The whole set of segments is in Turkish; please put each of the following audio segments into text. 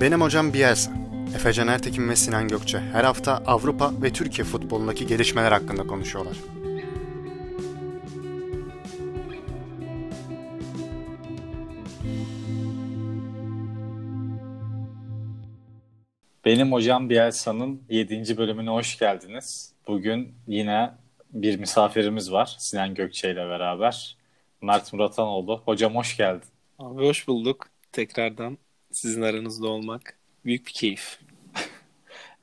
Benim hocam Bielsa. Efecan Ertekin ve Sinan Gökçe her hafta Avrupa ve Türkiye futbolundaki gelişmeler hakkında konuşuyorlar. Benim hocam Bielsa'nın 7. bölümüne hoş geldiniz. Bugün yine bir misafirimiz var Sinan Gökçe ile beraber. Mert Muratanoğlu. Hocam hoş geldin. Abi hoş bulduk. Tekrardan sizin aranızda olmak büyük bir keyif.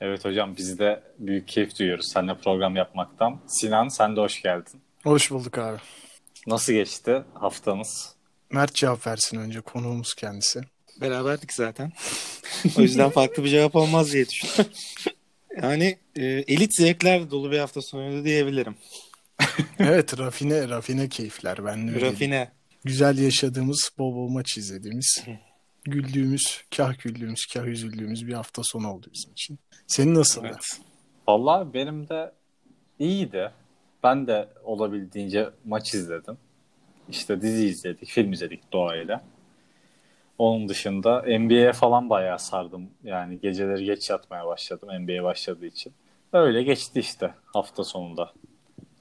Evet hocam biz de büyük keyif duyuyoruz seninle program yapmaktan. Sinan sen de hoş geldin. Hoş bulduk abi. Nasıl geçti haftanız? Mert cevap versin önce konuğumuz kendisi. Beraberdik zaten. o yüzden farklı bir cevap olmaz diye düşünüyorum. yani e, elit zevkler dolu bir hafta sonuydu diyebilirim. evet rafine rafine keyifler ben de Rafine. Güzel yaşadığımız bol bol maç izlediğimiz güldüğümüz kah güldüğümüz kah üzüldüğümüz bir hafta sonu oldu bizim için. Senin nasıldı? Evet. Vallahi benim de iyiydi. Ben de olabildiğince maç izledim. İşte dizi izledik, film izledik doğayla. Onun dışında NBA'ye falan bayağı sardım. Yani geceleri geç yatmaya başladım NBA başladığı için. Öyle geçti işte hafta sonunda.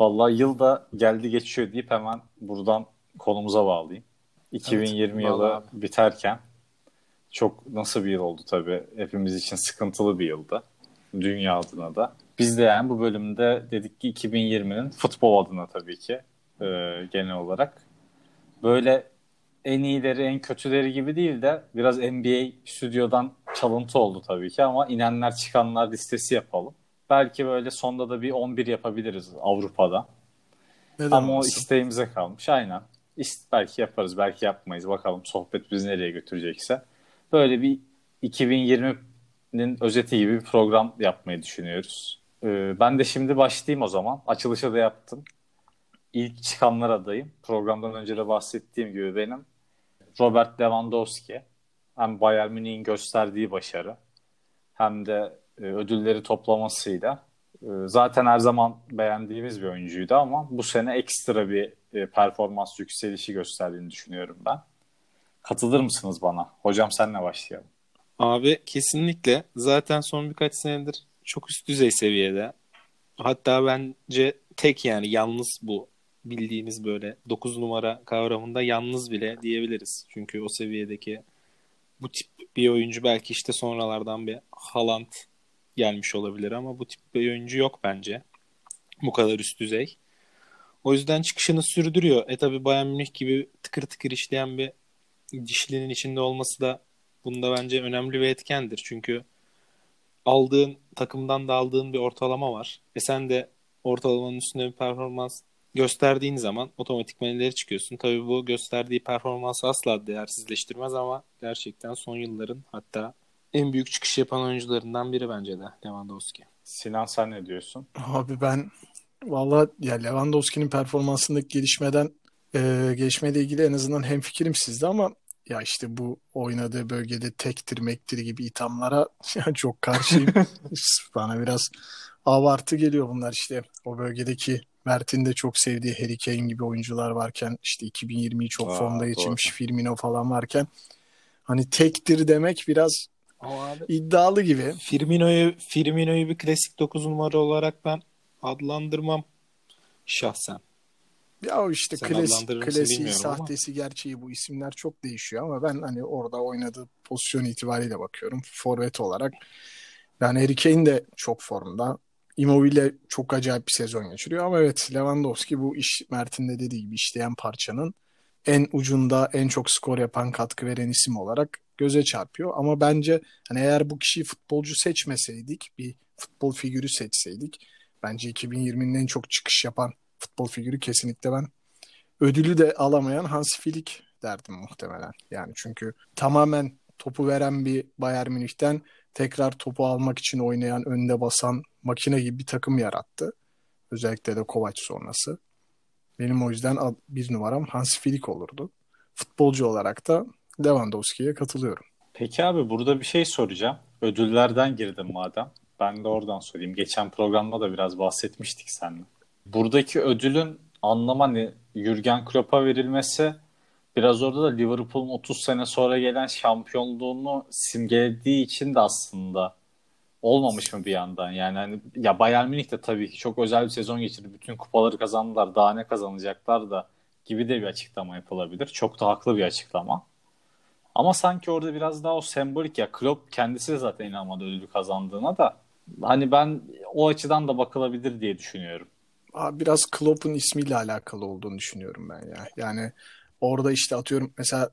Vallahi yıl da geldi geçiyor deyip hemen buradan konumuza bağlayayım. 2020 Evet, yılı vallahi. biterken çok nasıl bir yıl oldu tabii. Hepimiz için sıkıntılı bir yıldı. Dünya adına da. Biz de yani bu bölümde dedik ki 2020'nin futbol adına tabii ki e, genel olarak. Böyle en iyileri en kötüleri gibi değil de biraz NBA stüdyodan çalıntı oldu tabii ki ama inenler çıkanlar listesi yapalım. Belki böyle sonda da bir 11 yapabiliriz Avrupa'da. Neden Ama o olmasın? isteğimize kalmış. Aynen. İst, belki yaparız, belki yapmayız. Bakalım sohbet bizi nereye götürecekse. Böyle bir 2020'nin özeti gibi bir program yapmayı düşünüyoruz. Ee, ben de şimdi başlayayım o zaman. Açılışı da yaptım. İlk çıkanlar adayım. Programdan önce de bahsettiğim gibi benim Robert Lewandowski. Hem Bayern Münih'in gösterdiği başarı hem de e, ödülleri toplamasıyla e, zaten her zaman beğendiğimiz bir oyuncuydu ama bu sene ekstra bir e, performans yükselişi gösterdiğini düşünüyorum ben. Katılır mısınız bana? Hocam senle başlayalım. Abi kesinlikle zaten son birkaç senedir çok üst düzey seviyede. Hatta bence tek yani yalnız bu bildiğimiz böyle 9 numara kavramında yalnız bile diyebiliriz. Çünkü o seviyedeki bu tip bir oyuncu belki işte sonralardan bir Haaland gelmiş olabilir ama bu tip bir oyuncu yok bence. Bu kadar üst düzey. O yüzden çıkışını sürdürüyor. E tabi Bayern Münih gibi tıkır tıkır işleyen bir dişlinin içinde olması da bunda bence önemli bir etkendir. Çünkü aldığın takımdan da aldığın bir ortalama var. E sen de ortalamanın üstünde bir performans gösterdiğin zaman otomatikman ileri çıkıyorsun. Tabii bu gösterdiği performansı asla değersizleştirmez ama gerçekten son yılların hatta en büyük çıkış yapan oyuncularından biri bence de Lewandowski. Sinan sen ne diyorsun? Abi ben valla ya Lewandowski'nin performansındaki gelişmeden e, gelişmeyle ilgili en azından hemfikirim sizde ama ya işte bu oynadığı bölgede tektir mektir gibi ithamlara çok karşıyım. Bana biraz abartı geliyor bunlar işte. O bölgedeki Mert'in de çok sevdiği Harry Kane gibi oyuncular varken işte 2020'yi çok Aa, formda doğru. geçirmiş Firmino falan varken hani tektir demek biraz abi iddialı gibi. Firmino'yu Firmino'yu bir klasik 9 numara olarak ben adlandırmam şahsen. Ya işte klasik, mısın klasiği, bilmiyorum ama. sahtesi, gerçeği bu isimler çok değişiyor ama ben hani orada oynadığı pozisyon itibariyle bakıyorum. Forvet olarak. Yani Harry Kane de çok formda. Immobile çok acayip bir sezon geçiriyor ama evet Lewandowski bu iş Mert'in de dediği gibi işleyen parçanın en ucunda en çok skor yapan katkı veren isim olarak göze çarpıyor. Ama bence hani eğer bu kişiyi futbolcu seçmeseydik bir futbol figürü seçseydik bence 2020'nin en çok çıkış yapan futbol figürü kesinlikle ben ödülü de alamayan Hans Flick derdim muhtemelen. Yani çünkü tamamen topu veren bir Bayern Münih'ten tekrar topu almak için oynayan, önde basan makine gibi bir takım yarattı. Özellikle de Kovac sonrası. Benim o yüzden bir numaram Hans Flick olurdu. Futbolcu olarak da Lewandowski'ye katılıyorum. Peki abi burada bir şey soracağım. Ödüllerden girdim madem. Ben de oradan sorayım. Geçen programda da biraz bahsetmiştik seninle. Buradaki ödülün anlamı hani Jürgen Klopp'a verilmesi biraz orada da Liverpool'un 30 sene sonra gelen şampiyonluğunu simgelediği için de aslında olmamış mı bir yandan? Yani hani ya Bayern Münih de tabii ki çok özel bir sezon geçirdi. Bütün kupaları kazandılar. Daha ne kazanacaklar da gibi de bir açıklama yapılabilir. Çok da haklı bir açıklama. Ama sanki orada biraz daha o sembolik ya Klopp kendisi de zaten inanmadı ödülü kazandığına da hani ben o açıdan da bakılabilir diye düşünüyorum. Biraz Klopp'un ismiyle alakalı olduğunu düşünüyorum ben ya. Yani orada işte atıyorum mesela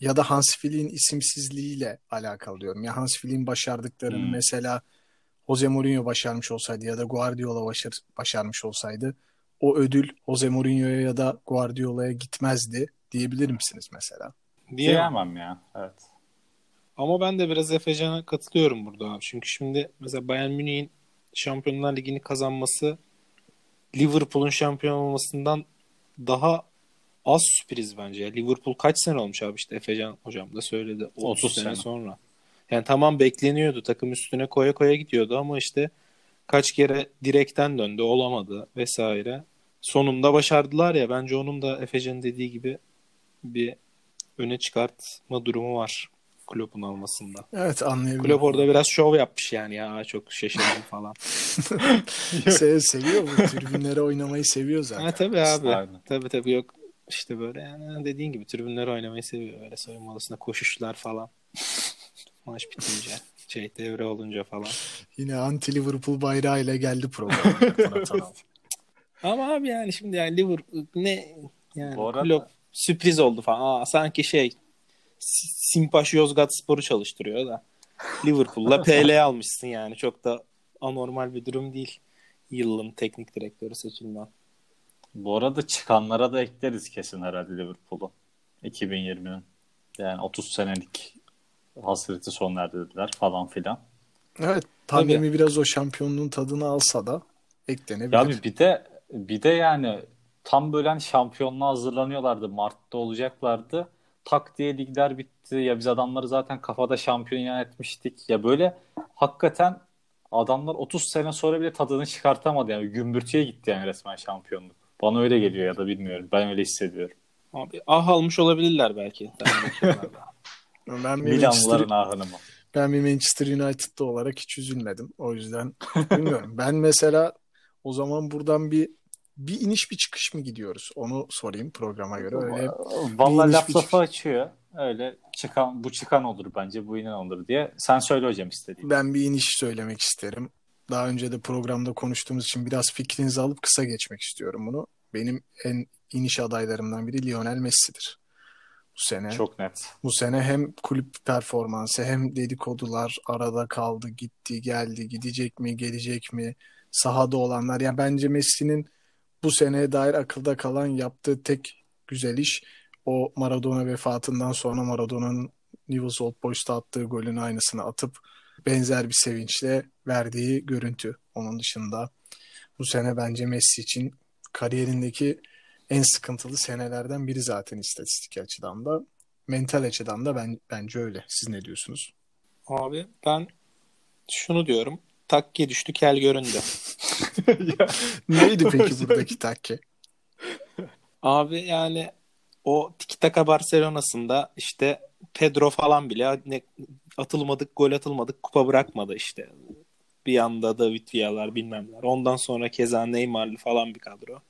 ya da Hans Flick'in isimsizliğiyle alakalı diyorum. Ya Hans Flick'in başardıklarını Hmm. mesela Jose Mourinho başarmış olsaydı ya da Guardiola başar, başarmış olsaydı o ödül Jose Mourinho'ya ya da Guardiola'ya gitmezdi diyebilir misiniz mesela? Diyemem. Diyemem ya. Evet. Ama ben de biraz Efecan'a katılıyorum burada abi. Çünkü şimdi mesela Bayern Münih'in Şampiyonlar Ligi'ni kazanması Liverpool'un şampiyon olmasından daha az sürpriz bence. ya. Liverpool kaç sene olmuş abi işte Efecan hocam da söyledi. 30, 30 sene, sene. sonra. Yani tamam bekleniyordu. Takım üstüne koya koya gidiyordu ama işte kaç kere direkten döndü olamadı vesaire. Sonunda başardılar ya bence onun da Efecan'ın dediği gibi bir öne çıkartma durumu var Klopp'un almasında. Evet anlayabiliyorum. Klopp orada biraz şov yapmış yani ya çok şaşırdım falan. Se- seviyor bu tribünlere oynamayı seviyor zaten. ha tabii abi. Aynen. Tabii tabii yok işte böyle yani dediğin gibi tribünler oynamayı seviyor. Böyle soyunma odasında koşuşlar falan. Maç bitince şey devre olunca falan. Yine anti Liverpool bayrağı ile geldi Anal. Ama abi yani şimdi yani Liverpool ne yani Bu arada- Klopp sürpriz oldu falan. Aa, sanki şey Simpaş Yozgat Spor'u çalıştırıyor da Liverpool'la PL almışsın yani. Çok da anormal bir durum değil. Yılın teknik direktörü seçilmen. Bu arada çıkanlara da ekleriz kesin herhalde Liverpool'u. 2020'nin. Yani 30 senelik hasreti sona erdirdiler falan filan. Evet pandemi biraz o şampiyonluğun tadını alsa da eklenebilir. Ya bir, bir de bir de yani tam böyle hani şampiyonluğa hazırlanıyorlardı. Mart'ta olacaklardı. Tak diye ligler bitti. Ya biz adamları zaten kafada şampiyon ilan etmiştik. Ya böyle hakikaten adamlar 30 sene sonra bile tadını çıkartamadı. Yani gümbürtüye gitti yani resmen şampiyonluk. Bana öyle geliyor ya da bilmiyorum. Ben öyle hissediyorum. Abi ah almış olabilirler belki. Ben bir Manchester, Milanlıların ahını mı? ben bir Manchester United'da olarak hiç üzülmedim. O yüzden bilmiyorum. Ben mesela o zaman buradan bir bir iniş bir çıkış mı gidiyoruz? Onu sorayım programa göre. Öyle Vallahi laf lafı açıyor. Öyle çıkan bu çıkan olur bence bu inen olur diye. Sen söyle hocam istediğin. ben bir iniş söylemek isterim. Daha önce de programda konuştuğumuz için biraz fikrinizi alıp kısa geçmek istiyorum bunu. Benim en iniş adaylarımdan biri Lionel Messi'dir. Bu sene. Çok net. Bu sene hem kulüp performansı hem dedikodular arada kaldı, gitti, geldi, gidecek mi, gelecek mi, sahada olanlar. Yani bence Messi'nin bu seneye dair akılda kalan yaptığı tek güzel iş o Maradona vefatından sonra Maradona'nın Newell's Old Boys'ta attığı golün aynısını atıp benzer bir sevinçle verdiği görüntü. Onun dışında bu sene bence Messi için kariyerindeki en sıkıntılı senelerden biri zaten istatistik açıdan da. Mental açıdan da ben bence öyle. Siz ne diyorsunuz? Abi ben şunu diyorum. Takke düştü kel göründü. Neydi peki buradaki takke? Abi yani o Tiki Taka Barcelona'sında işte Pedro falan bile ne, atılmadık, gol atılmadık, kupa bırakmadı işte. Bir yanda David Villa'lar bilmemler. Ondan sonra keza Neymar'lı falan bir kadro.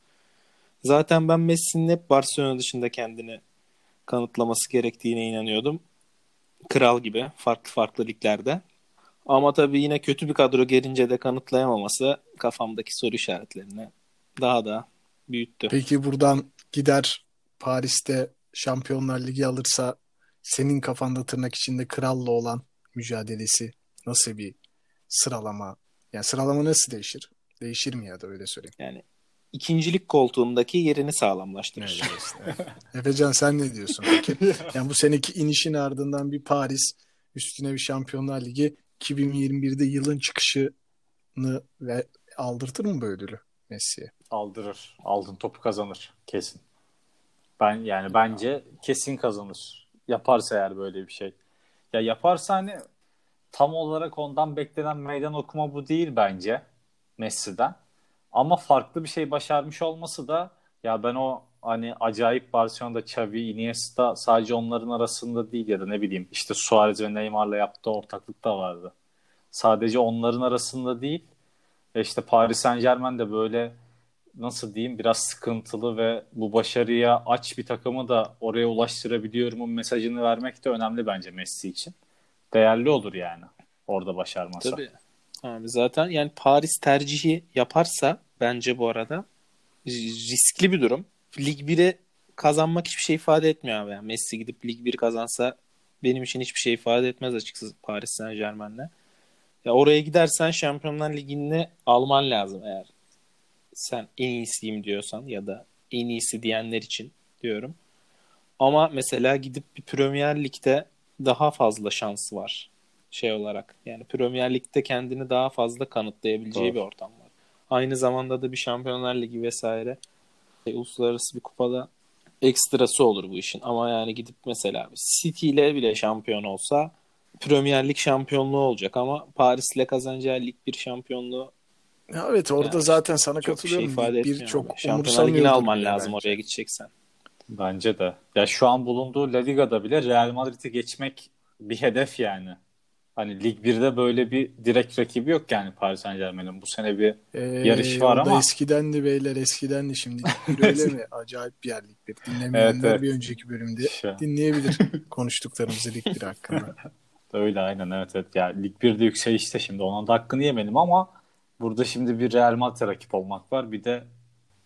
Zaten ben Messi'nin hep Barcelona dışında kendini kanıtlaması gerektiğine inanıyordum. Kral gibi farklı farklı liglerde. Ama tabii yine kötü bir kadro gelince de kanıtlayamaması kafamdaki soru işaretlerini daha da büyüttü. Peki buradan gider Paris'te Şampiyonlar Ligi alırsa senin kafanda tırnak içinde kralla olan mücadelesi nasıl bir sıralama? Yani sıralama nasıl değişir? Değişir mi ya da öyle söyleyeyim. Yani ikincilik koltuğundaki yerini sağlamlaştırır. Evet, işte. Efecan sen ne diyorsun peki? Yani bu seneki inişin ardından bir Paris üstüne bir Şampiyonlar Ligi 2021'de yılın çıkışını ve aldırtır mı bu ödülü Messi'ye? Aldırır. Altın topu kazanır. Kesin. Ben yani bence kesin kazanır. Yaparsa eğer böyle bir şey. Ya yaparsa hani tam olarak ondan beklenen meydan okuma bu değil bence Messi'den. Ama farklı bir şey başarmış olması da ya ben o hani acayip Barcelona'da Xavi, Iniesta sadece onların arasında değil ya da ne bileyim işte Suarez ve Neymar'la yaptığı ortaklık da vardı. Sadece onların arasında değil. E işte Paris Saint Germain de böyle nasıl diyeyim biraz sıkıntılı ve bu başarıya aç bir takımı da oraya ulaştırabiliyorumun mesajını vermek de önemli bence Messi için. Değerli olur yani orada başarması. Tabii. Abi zaten yani Paris tercihi yaparsa bence bu arada riskli bir durum. Lig 1'e kazanmak hiçbir şey ifade etmiyor abi. Yani Messi gidip Lig 1 kazansa benim için hiçbir şey ifade etmez açıkçası Paris Saint Germain'le. Ya oraya gidersen Şampiyonlar Ligi'ni alman lazım eğer sen en iyisiyim diyorsan ya da en iyisi diyenler için diyorum. Ama mesela gidip bir Premier Lig'de daha fazla şansı var şey olarak. Yani Premier Lig'de kendini daha fazla kanıtlayabileceği Doğru. bir ortam var. Aynı zamanda da bir Şampiyonlar Ligi vesaire uluslararası bir kupada ekstrası olur bu işin. Ama yani gidip mesela City ile bile şampiyon olsa Premier Lig şampiyonluğu olacak ama Paris ile kazanacağı lig bir şampiyonluğu Ya evet orada Yani zaten sana çok şey katılıyorum. ifade bir çok. Şampiyonlar Ligi'ni alman bile lazım bence. oraya gideceksen. Bence de. Ya şu an bulunduğu La Liga'da bile Real Madrid'i geçmek bir hedef yani. Hani Lig 1'de böyle bir direkt rakibi yok yani Paris Saint Germain'in. Bu sene bir Ee, yarış var ama- Eskidendi beyler eskidendi şimdi. Öyle mi? Acayip bir yer Lig bir. Dinlemeyenler Evet, evet. bir önceki bölümde Şu- dinleyebilir konuştuklarımızı Lig bir hakkında. öyle aynen evet evet. Ya Lig 1'de yükselişte şimdi onun da hakkını yemedim ama burada şimdi bir Real Madrid rakip olmak var. Bir de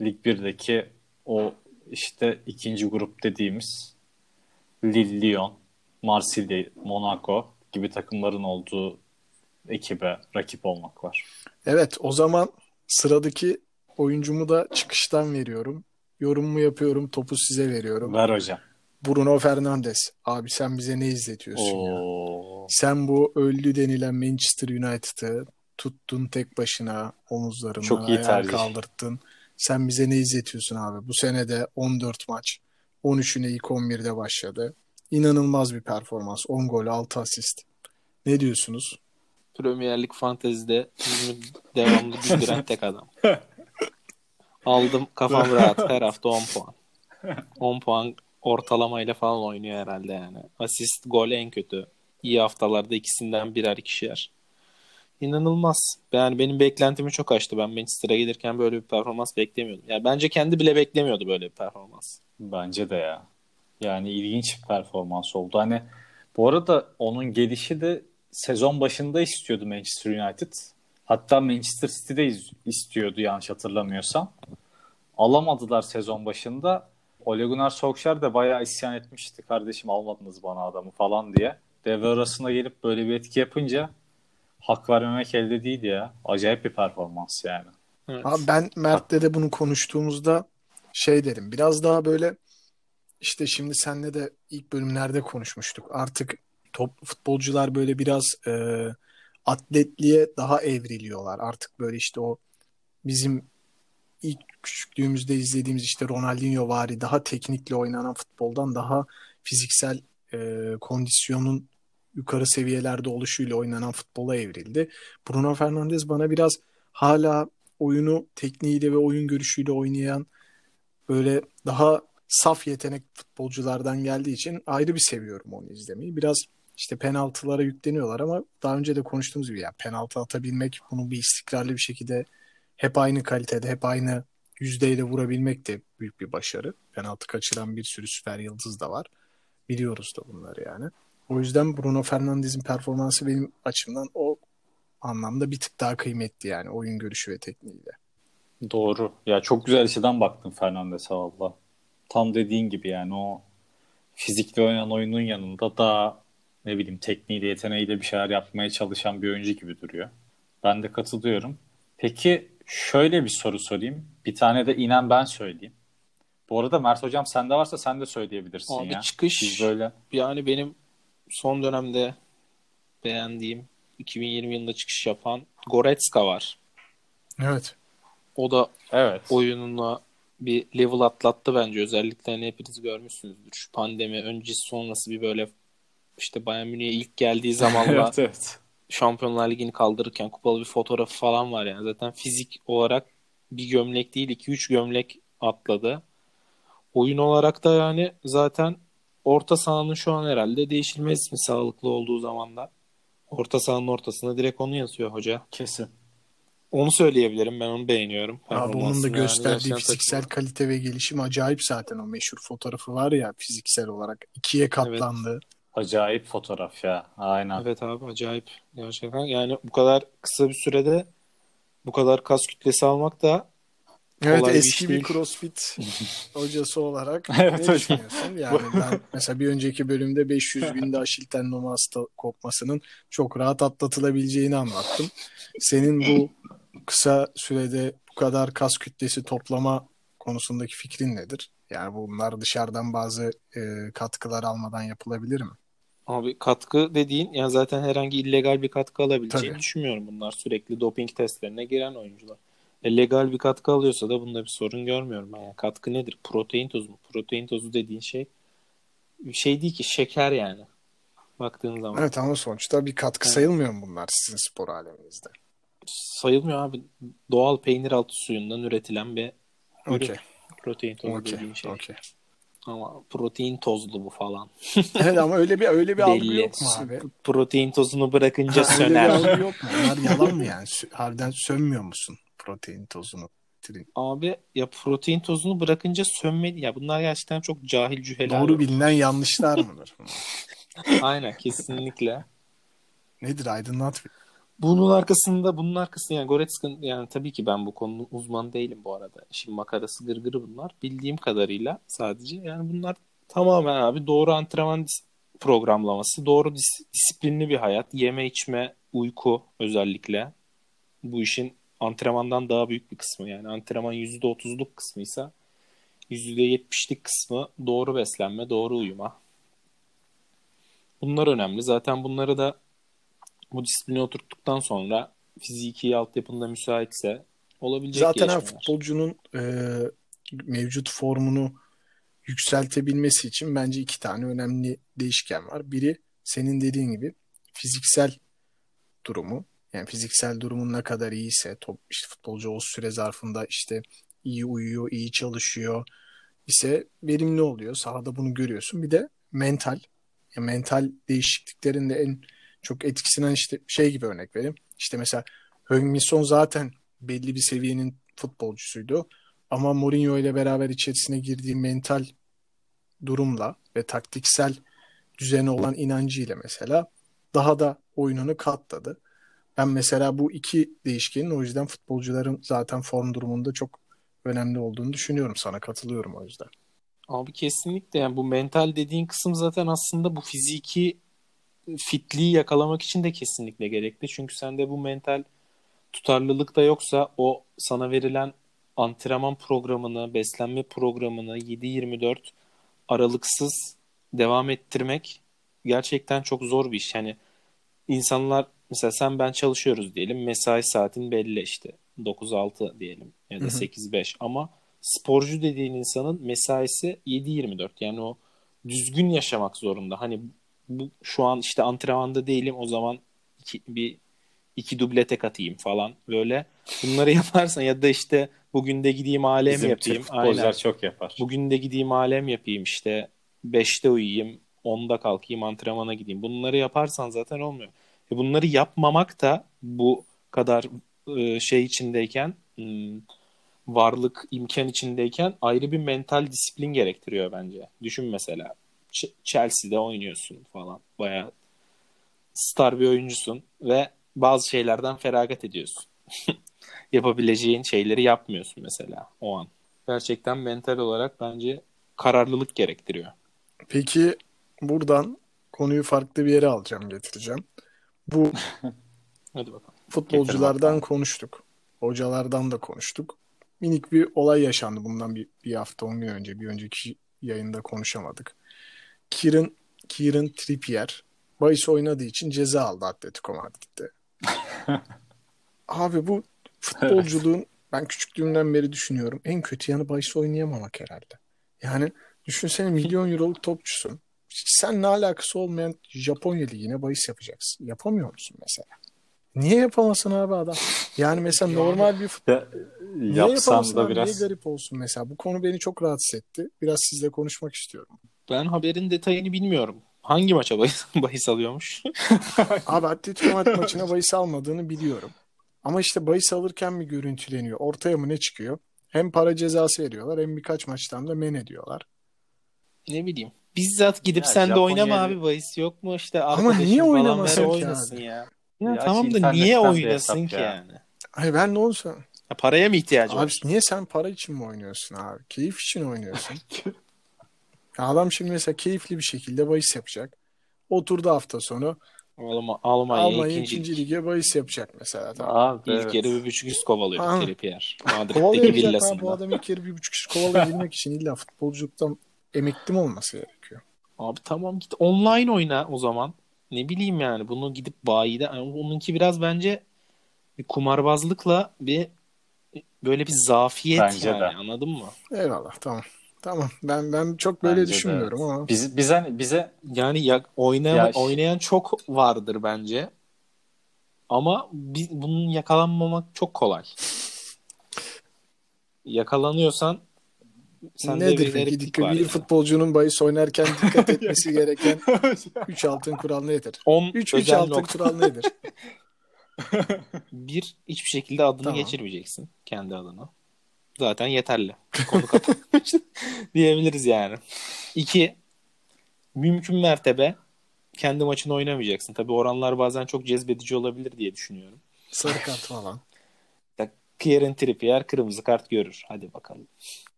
Lig 1'deki o işte ikinci grup dediğimiz Lille, Lyon, Marsilya, Monaco gibi takımların olduğu ekibe rakip olmak var. Evet o zaman sıradaki oyuncumu da çıkıştan veriyorum. Yorumumu yapıyorum. Topu size veriyorum. Ver hocam. Bruno Fernandes. Abi sen bize ne izletiyorsun ya? Oo. Sen bu öldü denilen Manchester United'ı tuttun tek başına omuzlarına Çok iyi tercih. kaldırttın. Sen bize ne izletiyorsun abi? Bu sene de 14 maç. 13'üne ilk 11'de başladı. İnanılmaz bir performans. 10 gol, 6 asist. Ne diyorsunuz? Premier Lig yüzümü devamlı güldüren tek adam. Aldım kafam rahat. Her hafta 10 puan. 10 puan ortalamayla falan oynuyor herhalde yani. Asist, gol en kötü. İyi haftalarda ikisinden birer ikişer. İnanılmaz. Yani benim beklentimi çok aştı. Ben Manchester'a gelirken böyle bir performans beklemiyordum. Yani bence kendi bile beklemiyordu böyle bir performans. Bence de ya. Yani ilginç bir performans oldu. Hani bu arada onun gelişi de sezon başında istiyordu Manchester United. Hatta Manchester City'de istiyordu yanlış hatırlamıyorsam. Alamadılar sezon başında. Ole Gunnar Solskjaer de bayağı isyan etmişti. Kardeşim almadınız bana adamı falan diye. Devre arasında gelip böyle bir etki yapınca hak vermemek elde değil ya. Acayip bir performans yani. Evet. Abi ben Mert'le de bunu konuştuğumuzda şey derim. Biraz daha böyle işte şimdi senle de ilk bölümlerde konuşmuştuk. Artık top futbolcular böyle biraz e, atletliğe daha evriliyorlar. Artık böyle işte o bizim ilk küçüklüğümüzde izlediğimiz işte Ronaldinho vari daha teknikle oynanan futboldan daha fiziksel e, kondisyonun yukarı seviyelerde oluşuyla oynanan futbola evrildi. Bruno Fernandes bana biraz hala oyunu tekniğiyle ve oyun görüşüyle oynayan böyle daha saf yetenek futbolculardan geldiği için ayrı bir seviyorum onu izlemeyi. Biraz işte penaltılara yükleniyorlar ama daha önce de konuştuğumuz gibi yani penaltı atabilmek, bunu bir istikrarlı bir şekilde hep aynı kalitede, hep aynı yüzdeyle vurabilmek de büyük bir başarı. Penaltı kaçıran bir sürü süper yıldız da var. Biliyoruz da bunları yani. O yüzden Bruno Fernandes'in performansı benim açımdan o anlamda bir tık daha kıymetli yani oyun görüşü ve tekniğiyle. Doğru. Ya çok güzel açıdan baktın Fernandes'e valla. Tam dediğin gibi yani o fizikli oynanan oyunun yanında daha ne bileyim tekniğiyle yeteneğiyle bir şeyler yapmaya çalışan bir oyuncu gibi duruyor. Ben de katılıyorum. Peki şöyle bir soru sorayım. Bir tane de inen ben söyleyeyim. Bu arada Mert Hocam sende varsa sen de söyleyebilirsin Abi ya. çıkış Biz böyle yani benim son dönemde beğendiğim 2020 yılında çıkış yapan Goretzka var. Evet. O da evet. oyununa bir level atlattı bence. Özellikle hani hepiniz görmüşsünüzdür. Şu pandemi öncesi sonrası bir böyle işte Bayern Münih'e ilk geldiği zamanla evet, evet. Şampiyonlar Ligi'ni kaldırırken kupalı bir fotoğrafı falan var yani. Zaten fizik olarak bir gömlek değil 2-3 gömlek atladı. oyun olarak da yani zaten orta sahanın şu an herhalde değişilmez mi sağlıklı olduğu zaman da. Orta sahanın ortasına direkt onu yazıyor hoca. Kesin. Onu söyleyebilirim. Ben onu beğeniyorum. Abi onun da yani gösterdiği gerçekten fiziksel takım- kalite ve gelişim acayip zaten o meşhur fotoğrafı var ya fiziksel olarak ikiye katlandı. Acayip fotoğraf ya. Aynen. Evet abi acayip. Gerçekten yani bu kadar kısa bir sürede bu kadar kas kütlesi almak da Evet Kolay bir eski bir değil. crossfit hocası olarak Evet ne hocam. düşünüyorsun? Yani ben mesela bir önceki bölümde 500 günde Aşil tendonu hasta kopmasının çok rahat atlatılabileceğini anlattım. Senin bu kısa sürede bu kadar kas kütlesi toplama konusundaki fikrin nedir? Yani bunlar dışarıdan bazı e, katkılar almadan yapılabilir mi? Abi katkı dediğin yani zaten herhangi illegal bir katkı alabileceğini Tabii. düşünmüyorum. Bunlar sürekli doping testlerine giren oyuncular. E, legal bir katkı alıyorsa da bunda bir sorun görmüyorum. Yani katkı nedir? Protein tozu mu? Protein tozu dediğin şey şey değil ki şeker yani. Baktığın zaman. Evet ama sonuçta bir katkı Evet. sayılmıyor mu bunlar sizin spor aleminizde? Sayılmıyor abi. Doğal peynir altı suyundan üretilen bir ürün. Okey. Protein tozu Okey. dediğin şey. Okey. Ama protein tozlu bu falan. Evet ama öyle bir öyle bir algı Belli. yok mu abi? Protein tozunu bırakınca Ha, öyle bir söner. algı yok mu? Bunlar yalan mı yani? Harbiden sönmüyor musun protein tozunu? Abi ya protein tozunu bırakınca sönmeli. Ya bunlar gerçekten çok cahil cüheler. Doğru bilinen yanlışlar mıdır? Aynen kesinlikle. Nedir aydınlat bir. Bunun arkasında bunun arkasında yani Goretzka'nın yani tabii ki ben bu konunun uzmanı değilim bu arada. Şimdi makarası gırgırı bunlar. Bildiğim kadarıyla sadece yani bunlar tamamen abi doğru antrenman programlaması, doğru dis- disiplinli bir hayat, yeme içme, uyku özellikle bu işin antrenmandan daha büyük bir kısmı. Yani antrenman %30'luk kısmıysa %70'lik kısmı doğru beslenme, doğru uyuma. Bunlar önemli. Zaten bunları da bu disiplini oturttuktan sonra fiziki altyapında müsaitse olabilecek Zaten gelişmeler. futbolcunun e, mevcut formunu yükseltebilmesi için bence iki tane önemli değişken var. Biri senin dediğin gibi fiziksel durumu. Yani fiziksel durumun ne kadar iyiyse top, işte futbolcu o süre zarfında işte iyi uyuyor, iyi çalışıyor ise verimli oluyor. Sahada bunu görüyorsun. Bir de mental. Yani mental değişikliklerin de en çok etkisinden işte şey gibi örnek vereyim. İşte mesela Heung-min Son zaten belli bir seviyenin futbolcusuydu. Ama Mourinho ile beraber içerisine girdiği mental durumla ve taktiksel düzene olan inancıyla mesela daha da oyununu katladı. Ben mesela bu iki değişkenin o yüzden futbolcuların zaten form durumunda çok önemli olduğunu düşünüyorum. Sana katılıyorum o yüzden. Abi kesinlikle yani bu mental dediğin kısım zaten aslında bu fiziki fitliği yakalamak için de kesinlikle gerekli. Çünkü sende bu mental tutarlılık da yoksa o sana verilen antrenman programını, beslenme programını 7-24 aralıksız devam ettirmek gerçekten çok zor bir iş. Yani insanlar mesela sen ben çalışıyoruz diyelim. Mesai saatin belli işte. 9-6 diyelim ya da Hı hı. 8-5 ama sporcu dediğin insanın mesaisi 7-24. Yani o düzgün yaşamak zorunda. Hani bu şu an işte antrenmanda değilim o zaman iki, bir iki duble tek atayım falan böyle. Bunları yaparsan ya da işte bugün de gideyim alem Bizim yapayım. Türk futbolcular Aynen. çok yapar. Bugün de gideyim alem yapayım işte 5'te uyuyayım 10'da kalkayım antrenmana gideyim. Bunları yaparsan zaten olmuyor. E bunları yapmamak da bu kadar e, şey içindeyken hmm, varlık imkan içindeyken ayrı bir mental disiplin gerektiriyor bence. Düşün mesela Ch- Chelsea'de oynuyorsun falan. Bayağı star bir oyuncusun ve bazı şeylerden feragat ediyorsun. Yapabileceğin şeyleri yapmıyorsun mesela o an. Gerçekten mental olarak bence kararlılık gerektiriyor. Peki buradan konuyu farklı bir yere alacağım, getireceğim. Bu Hadi bakalım. futbolculardan konuştuk. Hocalardan da konuştuk. Minik bir olay yaşandı bundan bir, bir hafta on gün önce. Bir önceki yayında konuşamadık. Kieran, Kieran Trippier bahis oynadığı için ceza aldı Atletico Madrid'de. Abi bu futbolculuğun ben küçüklüğümden beri düşünüyorum. En kötü yanı bahis oynayamamak herhalde. Yani düşünsene milyon euroluk topçusun. Hiç seninle alakası olmayan Japonya ligine bahis yapacaksın. Yapamıyor musun mesela? Niye yapamasın abi adam? Yani mesela normal bir futbol Ya, Niye yapsam yapamasın da abi? biraz Niye garip olsun mesela? Bu konu beni çok rahatsız etti. Biraz sizle konuşmak istiyorum. Ben haberin detayını bilmiyorum. Hangi maça bahis, bahis alıyormuş? Abi Atletico Madrid maçına bahis almadığını biliyorum. Ama işte bahis alırken mi görüntüleniyor? Ortaya mı ne çıkıyor? Hem para cezası veriyorlar hem birkaç maçtan da men ediyorlar. ne bileyim. Bizzat gidip Ya sen de oynama abi bahis yok mu işte Ama niye oynamasın ki oynasın abi? ya. Ya, Ya tamam da niye oynasın ki ya. yani? Hayır ben ne olsa. Ya paraya mı ihtiyacı Abi var? niye sen para için mi oynuyorsun abi? Keyif için oynuyorsun. Adam şimdi mesela keyifli bir şekilde bahis yapacak. Oturdu hafta sonu. Alma, Almanya, Almanya ikinci, ikinci lige bahis yapacak mesela. Tamam. Abi, İlk evet. yarı bir buçuk üst kovalıyor. Trippier. Madrid'deki abi bu villasında. adam ilk yarı bir buçuk kişi kovalayabilmek için illa futbolculuktan emekli mi olması gerekiyor? Abi tamam git online oyna o zaman. Ne bileyim yani bunu gidip bayide yani onunki biraz bence bir kumarbazlıkla bir böyle bir zafiyet Bence yani de. anladın mı? Eyvallah tamam. Tamam ben ben çok böyle Bence de düşünmüyorum evet. ama Biz, bize, bize Yani ya, oynayan, Ya oynayan çok vardır bence. Ama biz, bunun yakalanmamak çok kolay. Yakalanıyorsan sen de nedir bir peki bir futbolcunun bahis oynarken dikkat etmesi gereken 3 altın kural nedir? 10 3 3 özel altın kural nedir? Bir hiçbir şekilde adını Tamam. geçirmeyeceksin kendi adına. Zaten yeterli. Konu kapanmış diyebiliriz yani. İki mümkün mertebe kendi maçını oynamayacaksın. Tabii oranlar bazen çok cezbedici olabilir diye düşünüyorum. Sarı kart falan. Kieran Trippier kırmızı kart görür. Hadi bakalım.